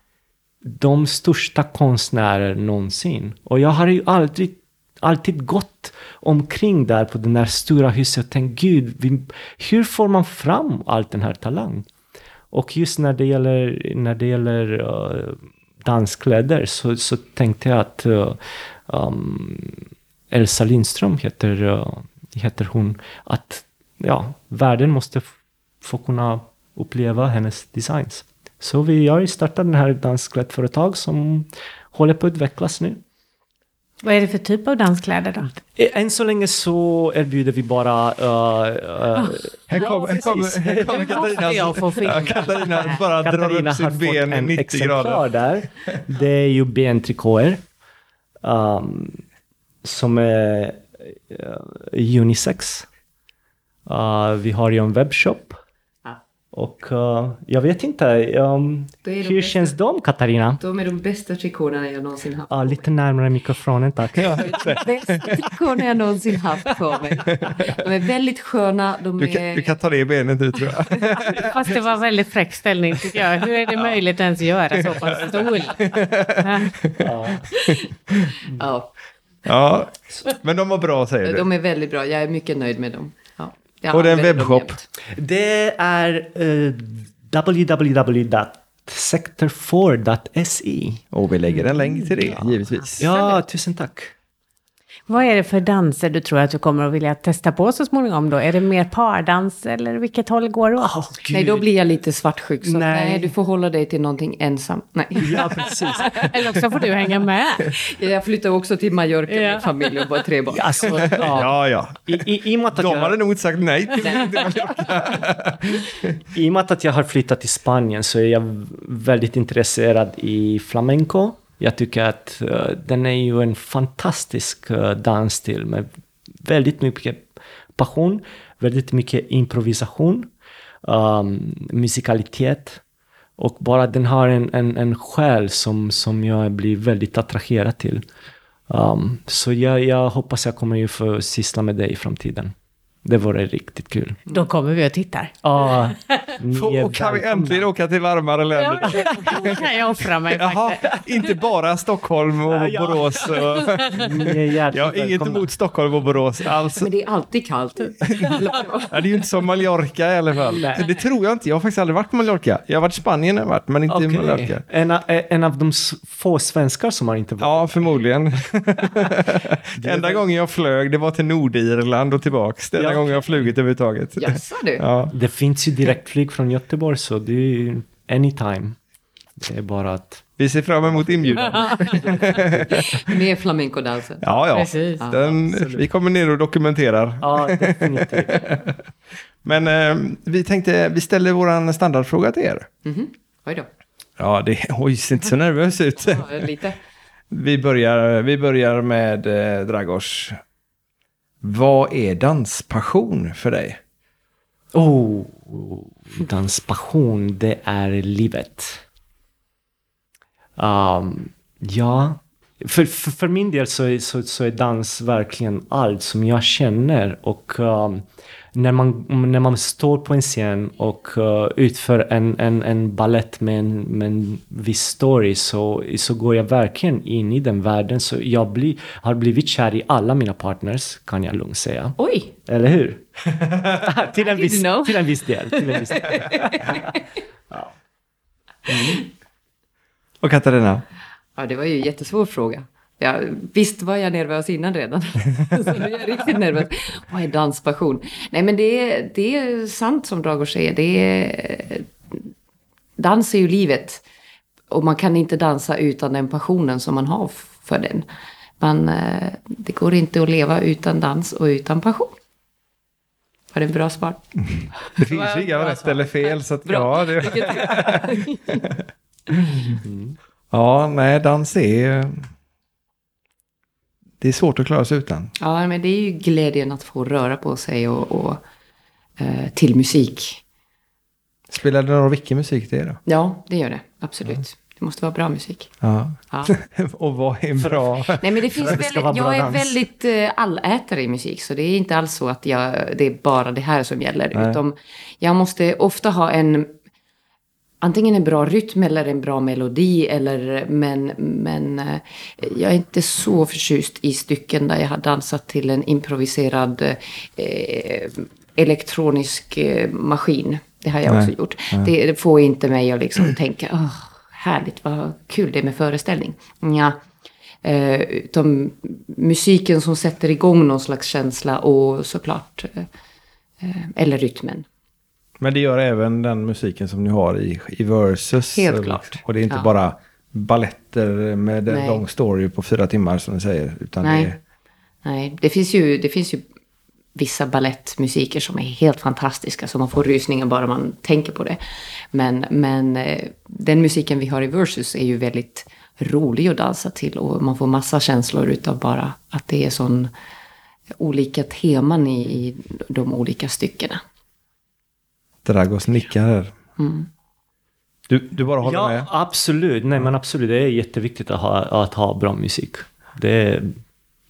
Speaker 3: de största konstnärer någonsin. Och jag har ju aldrig alltid gått omkring där på det där stora huset och tänkt gud, vi, hur får man fram all den här talang? Och just när det gäller, när det gäller uh, danskläder så, så tänkte jag att uh, um, Elsa Lindström heter, uh, heter hon, att ja, världen måste få kunna uppleva hennes designs. Så vi har startat den här dansklädföretag som håller på att utvecklas nu.
Speaker 1: Vad är det för typ av danskläder då?
Speaker 3: Än så länge så erbjuder vi bara... Uh, uh,
Speaker 5: här kommer Katarina, Katarina bara drar upp sitt ben i 90 grader.
Speaker 3: Där. Det är ju bentrikåer. Um, som är uh, unisex. Uh, vi har ju en webbshop. Och uh, jag vet inte, um,
Speaker 4: de
Speaker 3: hur känns de Katarina?
Speaker 4: De är de bästa trikåerna jag någonsin haft.
Speaker 3: Ja, lite närmare mikrofonen tack.
Speaker 4: Bästa trikåerna jag någonsin haft på mig. De är väldigt sköna. De
Speaker 2: Du kan,
Speaker 4: är...
Speaker 2: du kan ta det benet ut tror jag.
Speaker 1: Fast det var väldigt fräck ställning tycker jag. Hur är det möjligt ens att göra så på en stol?
Speaker 4: Ja,
Speaker 2: Ja, men de var bra säger du.
Speaker 4: de är väldigt bra. Jag är mycket nöjd med dem. Ja,
Speaker 2: Och det är en webbshop.
Speaker 3: Det är uh, www.sector4.se.
Speaker 2: Och vi lägger en länk till det, givetvis.
Speaker 3: Ja, tusen tack.
Speaker 1: Vad är det för danser du tror att du kommer att vilja testa på så småningom då? Är det mer pardans eller vilket håll går det åt?
Speaker 3: Åh,
Speaker 4: Nej, då blir jag lite svartsjuk. Så
Speaker 3: Nej.
Speaker 4: nej. du får hålla dig till någonting ensam. Nej.
Speaker 3: Ja, precis.
Speaker 1: Eller också får du hänga med.
Speaker 4: Jag flyttar också till Mallorca
Speaker 1: Ja.
Speaker 4: med familj och bara tre barn.
Speaker 3: Alltså, ja.
Speaker 2: Ja, ja.
Speaker 3: I, i, I
Speaker 2: De
Speaker 3: jag-
Speaker 2: hade nog inte sagt nej till
Speaker 3: I och med att jag har flyttat till Spanien så är jag väldigt intresserad i flamenco. Jag tycker att eh, den är ju en fantastisk uh, dansstil med väldigt mycket passion, väldigt mycket improvisation, um, musikalitet och bara den har en, en, en själ som, som jag blir väldigt attraherad till. Um, så jag, jag hoppas jag kommer ju få syssla med det i framtiden. Det vore riktigt kul.
Speaker 1: Då kommer vi och tittar.
Speaker 3: Ja,
Speaker 2: Och kan vi äntligen åka till varmare länder?
Speaker 1: Då kan jag offra mig
Speaker 2: Jaha, inte bara Stockholm och
Speaker 3: Ja.
Speaker 2: Borås. Och...
Speaker 3: Ni är hjärtligt
Speaker 2: Jag har inget emot Stockholm och Borås alls.
Speaker 4: Men det är alltid kallt.
Speaker 2: Ja, det är ju inte som Mallorca i alla fall.
Speaker 3: Nej.
Speaker 2: Det tror jag inte. Jag har faktiskt aldrig varit på Mallorca. Jag har varit i Spanien, har varit, men inte i
Speaker 3: Okej.
Speaker 2: Mallorca.
Speaker 3: En, av- en av de få svenskar som har inte varit.
Speaker 2: Ja, förmodligen. Enda gången jag flög, det var till Nordirland och tillbaks. Det enda
Speaker 3: Ja.
Speaker 2: gången jag har flugit överhuvudtaget.
Speaker 4: Jaså du?
Speaker 2: Ja.
Speaker 3: Det finns ju direktflyg från Göteborg så det är ju anytime. Det är bara att...
Speaker 2: Vi ser fram emot inbjudan.
Speaker 4: Med flamencodansen.
Speaker 2: Ja, ja.
Speaker 1: Precis.
Speaker 2: Den, vi kommer ner och dokumenterar.
Speaker 3: Ja, definitivt.
Speaker 2: Men eh, vi tänkte, vi ställer vår standardfråga till er.
Speaker 4: Mhm. Oj då.
Speaker 2: Ja, det, oj, ser inte så nervös ut.
Speaker 4: Ja, lite.
Speaker 2: Vi börjar, vi börjar med eh, Dragos. Vad är danspassion för dig?
Speaker 3: Oh, danspassion, det är livet. Um, ja, för, för, för min del så är, så, så är dans verkligen allt som jag känner. Och um, när, man, när man står på en scen och uh, utför en, en, en ballett med en, med en viss story så, så går jag verkligen in i den världen. Så jag blir, har blivit kär i alla mina partners, kan jag lugnt säga.
Speaker 4: Oj!
Speaker 3: Eller hur? till, en viss, till en viss del. Till en viss del.
Speaker 2: Och Katarina?
Speaker 4: Ja, det var ju en jättesvår fråga. Ja, visst var jag nervös innan redan. så nu är jag riktigt nervös. Vad är danspassion? Nej, men det är, det är sant som Dragos säger. Det är, dans är ju livet. Och man kan inte dansa utan den passionen som man har för den. Man, eh, det går inte att leva utan dans och utan passion. Var det en bra svar?
Speaker 2: Det finns ju inga rätt eller fel. Så att, ja, det, ja, nej, dans är... Det är svårt att klara sig utan.
Speaker 4: Ja, men det är ju glädjen att få röra på sig och, och eh, till musik.
Speaker 2: Spelar det någon roll vilken musik det är då?
Speaker 4: Ja, det gör det. Absolut. Det måste vara bra musik.
Speaker 2: Ja.
Speaker 4: Ja.
Speaker 2: Och vad är bra?
Speaker 4: Nej, men det finns
Speaker 3: det
Speaker 4: väldigt, jag är väldigt eh, allätare i musik. Så det är inte alls så att jag, det är bara det här som gäller.
Speaker 2: Nej.
Speaker 4: Utan jag måste ofta ha en... Antingen en bra rytm eller en bra melodi. Eller, men, men eh, jag är inte så förtjust i stycken där jag har dansat till en improviserad eh, elektronisk eh, maskin. Det har jag
Speaker 2: Nej.
Speaker 4: också gjort. Det, det får inte mig att liksom tänka, åh, härligt, vad kul det är med föreställning. Ja. Eh, utan musiken som sätter igång någon slags känsla och såklart, eh, eh, eller rytmen.
Speaker 2: Men det gör även den musiken som ni har i, i Versus.
Speaker 4: Helt
Speaker 2: Och-
Speaker 4: klart.
Speaker 2: Och det är inte
Speaker 4: Ja.
Speaker 2: bara balletter med en lång story på fyra timmar som ni säger. Utan
Speaker 4: Nej.
Speaker 2: det
Speaker 4: Nej, det finns ju, det finns ju vissa ballettmusiker som är helt fantastiska, så man får rysningar bara man tänker på det. Men, men eh, den musiken vi har i Versus är ju väldigt rolig att dansa till och man får massa känslor utav bara att det är sån olika teman i, i de olika styckena.
Speaker 5: Dragos nickar här.
Speaker 4: Mm.
Speaker 5: Du, du bara håller
Speaker 3: ja,
Speaker 5: med?
Speaker 3: absolut. Nej, men absolut. Det är jätteviktigt att ha, att ha bra musik. Det är,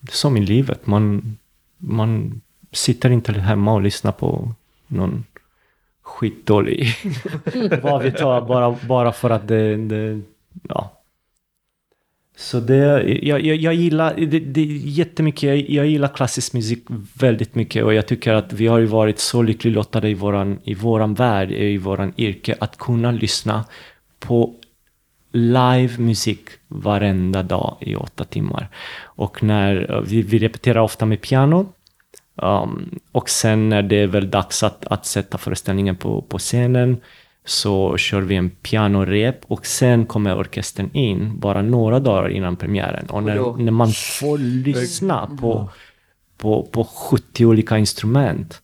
Speaker 3: det är som i livet. Man, man sitter inte hemma och lyssnar på någon skitdålig, vad vet jag, bara, bara för att det, det ja. Så det, jag, jag, jag gillar det, det jättemycket, jag, jag gillar klassisk musik väldigt mycket och jag tycker att vi har ju varit så lyckligt lottade i våran, i våran värld, i våran yrke, att kunna lyssna på live musik varenda dag i åtta timmar. Och när vi, vi repeterar ofta med piano. Um, och sen när det är väl dags att, att sätta föreställningen på, på scenen så kör vi en pianorep och sen kommer orkestern in bara några dagar innan premiären. Och när, när man får lyssna på, på, på 70 olika instrument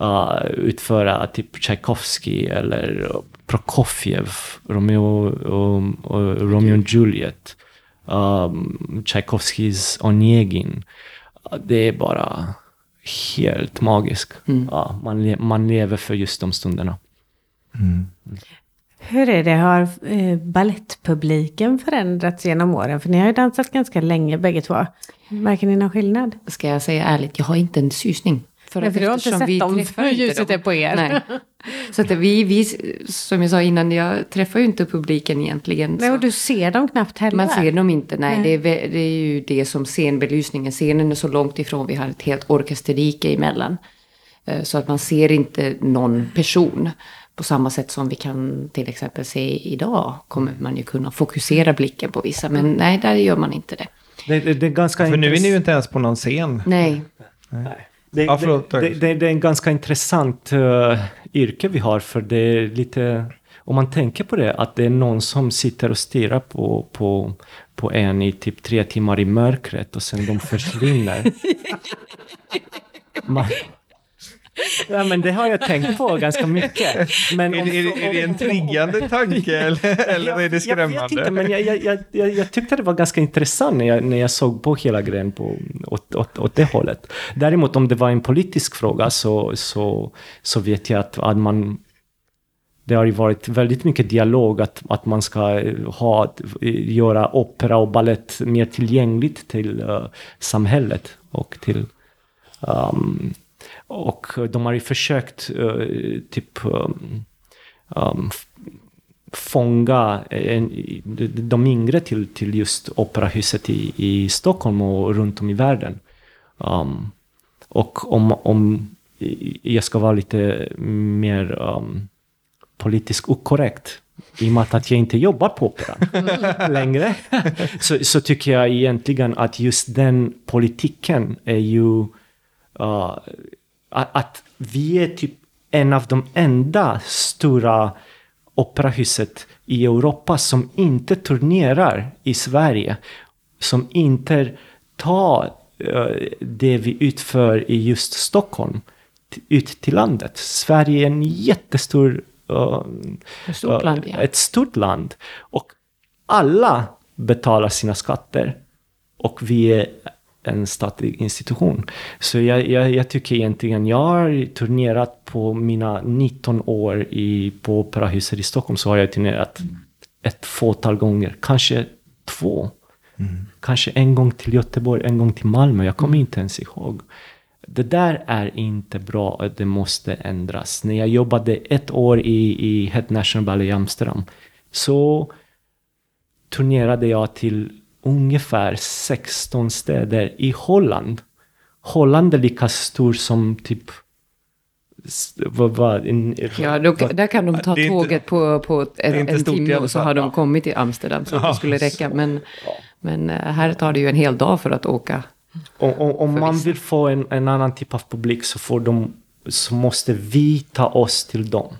Speaker 3: uh, utföra typ Tchaikovsky eller Prokofjev, Romeo och, och Romeo och Juliet, um, Tchaikovskys Onegin. Det är bara helt magiskt.
Speaker 4: Mm.
Speaker 3: Ja, man, le man lever för just de stunderna.
Speaker 5: Mm.
Speaker 1: Hur är det, har eh, ballettpubliken förändrats genom åren? För ni har ju dansat ganska länge bägge två. Märker ni någon skillnad?
Speaker 4: Ska jag säga ärligt, jag har inte en susning.
Speaker 1: För, Nej, för du har inte sett dem för ljuset
Speaker 4: dem.
Speaker 1: är på er.
Speaker 4: Nej. Så att vi, vi, som jag sa innan, jag träffar ju inte publiken egentligen.
Speaker 1: Nej, och du ser dem knappt heller.
Speaker 4: Man ser dem inte, nej.
Speaker 1: Nej.
Speaker 4: Det, är, det är ju det som scenbelysningen. Scenen är så långt ifrån, vi har ett helt orkesterrike emellan. Eh, Så att man ser inte någon person. På samma sätt som vi kan till exempel se idag kommer man ju kunna fokusera blicken på vissa. Men nej, där gör man inte det.
Speaker 3: Det, det, det är ganska
Speaker 5: För nu är ni ju inte ens på någon scen.
Speaker 4: Nej,
Speaker 3: Det,
Speaker 5: Ja, förlåt,
Speaker 3: det, det, det, det är en ganska intressant uh, yrke vi har för det är lite, om man tänker på det, att det är någon som sitter och stirrar på, på, på en i typ tre timmar i mörkret och sen de försvinner. Man, ja men det har jag tänkt på ganska mycket. Men
Speaker 5: Är,
Speaker 3: om-
Speaker 5: är, det- är det en triggande tanke eller, eller är det
Speaker 3: jag vet
Speaker 5: skrämmande?
Speaker 3: inte, men jag, jag, jag, jag, tyckte det var ganska intressant när jag, när jag såg på hela grejen på, åt, åt, åt det hållet. Däremot om det var en politisk fråga så, så, så vet jag att, att man det har ju varit väldigt mycket dialog att, att man ska ha, göra opera och ballett mer tillgängligt till eh, samhället och till um, och de har ju försökt eh, typ um, um, fånga de yngre till, till just operahuset i, i Stockholm och runt om i världen. Um, och om, om jag ska vara lite mer um, politiskt okorrekt i och med att jag inte jobbar på operan längre. så, så tycker jag egentligen att just den politiken är ju uh, att, vi är typ en av de enda stora operahuset i Europa som inte turnerar i Sverige. Som inte tar eh, det vi utför i just Stockholm ut till landet. Sverige är en jättestor... eh,
Speaker 4: Ett stort land, ja.
Speaker 3: Ett stort land. Och alla betalar sina skatter. Och vi är en statlig institution. Så jag, jag, jag tycker egentligen, jag har turnerat på mina 19 år i, på Operahuset i Stockholm så har jag turnerat ett fåtal gånger, kanske två. Kanske en gång till Göteborg, en gång till Malmö, jag kommer inte ens ihåg. Det där är inte bra det måste ändras. När jag jobbade ett år i, i Het National Ballet i Amsterdam så turnerade jag till ungefär 16 städer i Holland. Holland är lika stor som typ... Vad, vad, en,
Speaker 4: ja, då, där kan de ta
Speaker 5: är inte-
Speaker 4: tåget på, på en
Speaker 5: i
Speaker 4: timme och så har de kommit till Amsterdam så att det skulle räcka. Men, men eh, här tar det ju en hel dag för att åka.
Speaker 3: Och, och, om man
Speaker 4: vissa.
Speaker 3: vill få en, en annan typ av publik så, får de, så måste vi ta oss till dem.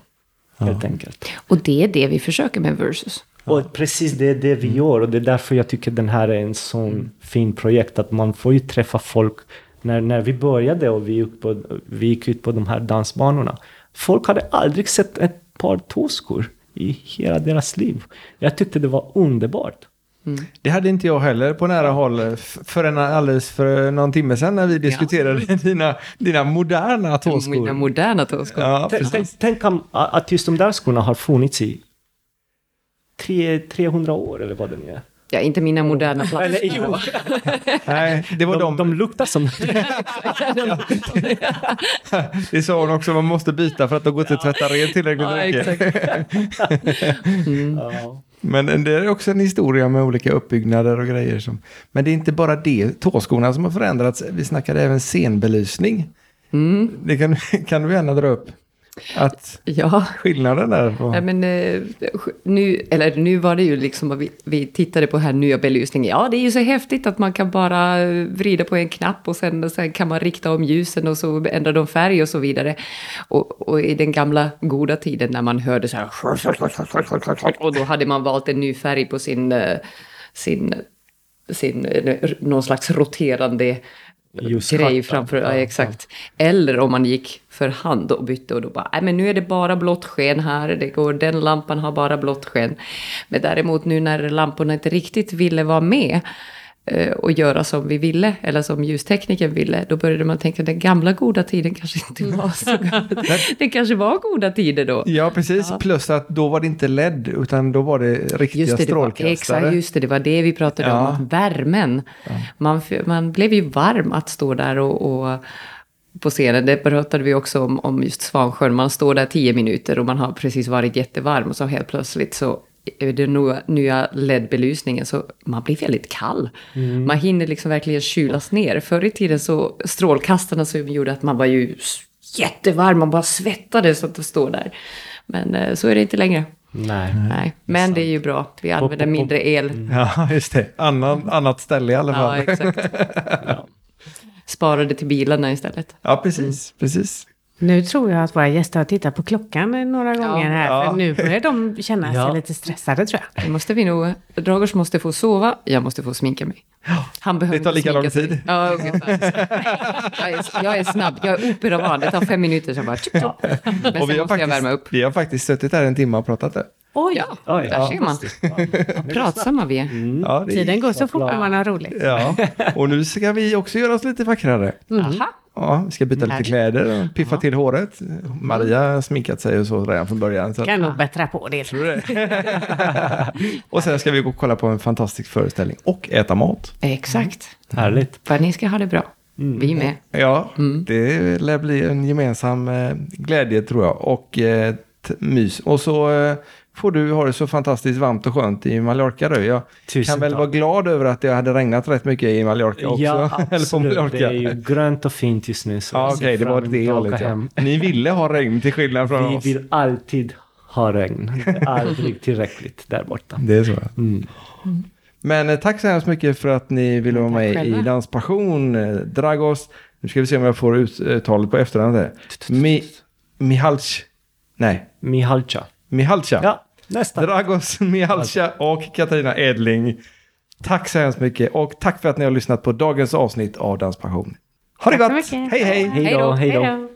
Speaker 3: Helt enkelt.
Speaker 4: Och det är det vi försöker med Versus.
Speaker 3: Och precis det är det vi gör och det är därför jag tycker den här är en sån fin projekt. Att man får ju träffa folk. När, när vi började och vi gick, på, vi gick ut på de här dansbanorna. Folk hade aldrig sett ett par tåskor i hela deras liv. Jag tyckte det var underbart.
Speaker 2: Det hade inte jag heller på nära håll förrän alldeles för någon timme sedan när vi diskuterade dina, dina moderna
Speaker 4: Mina
Speaker 2: tåskor.
Speaker 4: moderna tåskor.
Speaker 2: Ja,
Speaker 3: Tänk, tänk, tänk om, att just de där skorna har funnits i tre, 300 år eller vad det nu är.
Speaker 4: Ja, inte mina moderna
Speaker 3: jo,
Speaker 2: Nej, det var
Speaker 3: de,
Speaker 2: de,
Speaker 3: de luktar som...
Speaker 2: Det sa hon också, man måste byta för att de går inte att tvätta rent tillräckligt
Speaker 4: Ja,
Speaker 2: mycket.
Speaker 3: Ja.
Speaker 2: Men det är också en historia med olika uppbyggnader och grejer. Som, men det är inte bara det, tåskorna som har förändrats. Vi snackade även scenbelysning.
Speaker 4: Mm.
Speaker 2: Det kan, kan du gärna dra upp. Att
Speaker 4: Ja.
Speaker 2: skillnaden där. Var,
Speaker 4: Nej, men, eh, nu, eller nu var det ju liksom att vi, vi tittade på här nya belysningen. Ja, det är ju så häftigt att man kan bara eh, vrida på en knapp och sen, sen kan man rikta om ljusen och så ändrar de färg och så vidare. Och, och i den gamla goda tiden när man hörde så här och då hade man valt en ny färg på sin, eh, sin, sin någon slags roterande
Speaker 3: Ljuskarta.
Speaker 4: grej framför, ja,
Speaker 3: Ja,
Speaker 4: exakt. Eller om man gick för hand och bytte och då bara, nej men nu är det bara blått sken här, det går, den lampan har bara blått sken. Men däremot nu när lamporna inte riktigt ville vara med och göra som vi ville, eller som ljustekniken ville, då började man tänka den gamla goda tiden kanske inte var så. Det kanske var goda tider då.
Speaker 2: ja, precis. Plus att då var det inte LED, utan då var det riktiga
Speaker 4: Just det, det var,
Speaker 2: strålkastare.
Speaker 4: exakt, just det, det var det vi pratade om,
Speaker 2: Ja.
Speaker 4: att värmen. Man, f- man blev ju varm att stå där och, och på scenen. Det pratade vi också om, om just Svansjön. Man står där tio minuter och man har precis varit jättevarm och så helt plötsligt så är det nya, nya LED-belysningen så man blir väldigt kall. Man hinner liksom verkligen kylas ner. Förr i tiden så strålkastarna så gjorde att man var ju jättevarm, man bara svettades att stå där. Men eh, så är det inte längre.
Speaker 3: Nej.
Speaker 4: Nej, men det är ju bra. Vi använder mindre el.
Speaker 2: Ja, just det. Annan, annat ställe i alla
Speaker 4: Ja,
Speaker 2: fall.
Speaker 4: exakt. Sparade till bilarna istället.
Speaker 2: Ja, precis. precis.
Speaker 1: Nu tror jag att våra gäster har tittat på klockan några gånger här.
Speaker 2: Ja.
Speaker 1: För nu börjar de känna sig
Speaker 3: Ja.
Speaker 1: lite stressade tror jag.
Speaker 4: Det måste vi nog... Dragos måste få sova, jag måste få sminka mig. Han behöver
Speaker 2: Det tar lika lång tid.
Speaker 4: Ja, ungefär. Jag är, jag är snabb, jag är operavan. Det tar fem minuter, så bara... tjup. Men sen
Speaker 2: Och vi
Speaker 4: måste
Speaker 2: har,
Speaker 4: jag
Speaker 2: faktiskt,
Speaker 4: värma upp.
Speaker 2: vi har faktiskt suttit här en timme och pratat det.
Speaker 1: Oj,
Speaker 4: Ja,
Speaker 3: Oj,
Speaker 4: där ser man. Vad pratsamma vi är.
Speaker 2: Ja, det
Speaker 1: tiden går så fort när man har roligt.
Speaker 2: Ja, och nu ska vi också göra oss lite vackrare.
Speaker 4: Aha.
Speaker 2: Ja, vi ska byta lite kläder och piffa till håret. Maria har sminkat sig och så redan från början. Så.
Speaker 1: Kan nog bättra på det.
Speaker 2: och sen ska vi gå och kolla på en fantastisk föreställning och äta mat.
Speaker 4: Exakt.
Speaker 3: Härligt.
Speaker 4: För ni ska ha det bra. Vi med.
Speaker 2: Ja, det lär bli en gemensam eh, glädje tror jag och eh, mys. Och så eh, får du ha det så fantastiskt varmt och skönt i Mallorca du. Jag
Speaker 3: Tusen
Speaker 2: kan väl
Speaker 3: tack.
Speaker 2: vara glad över att det hade regnat rätt mycket i Mallorca också.
Speaker 3: Ja,
Speaker 2: Eller på
Speaker 3: absolut.
Speaker 2: Mallorca.
Speaker 3: Det är ju grönt och fint just nu. Så
Speaker 2: Ja, okej,
Speaker 3: ser
Speaker 2: det var det hållet. Ja. Ni ville ha regn till skillnad från
Speaker 3: Vi
Speaker 2: oss.
Speaker 3: vill alltid ha regn. Aldrig tillräckligt där borta.
Speaker 2: Det är så.
Speaker 3: Mm.
Speaker 2: Men eh, tack så hemskt mycket för att ni ville vara med
Speaker 4: själva.
Speaker 2: i Danspassion. Eh, Dragos, nu ska vi se om jag får uttalet på efterhand. Mi, Mihalc, nej,
Speaker 3: Mihalcha.
Speaker 2: Mihalca.
Speaker 3: Ja, nästa.
Speaker 2: Dragos Mihalca och Katarina Edling. Tack så hemskt mycket och tack för att ni har lyssnat på dagens avsnitt av Danspassion. Ha det gott! Hej
Speaker 3: hej! Då.
Speaker 1: Hej då.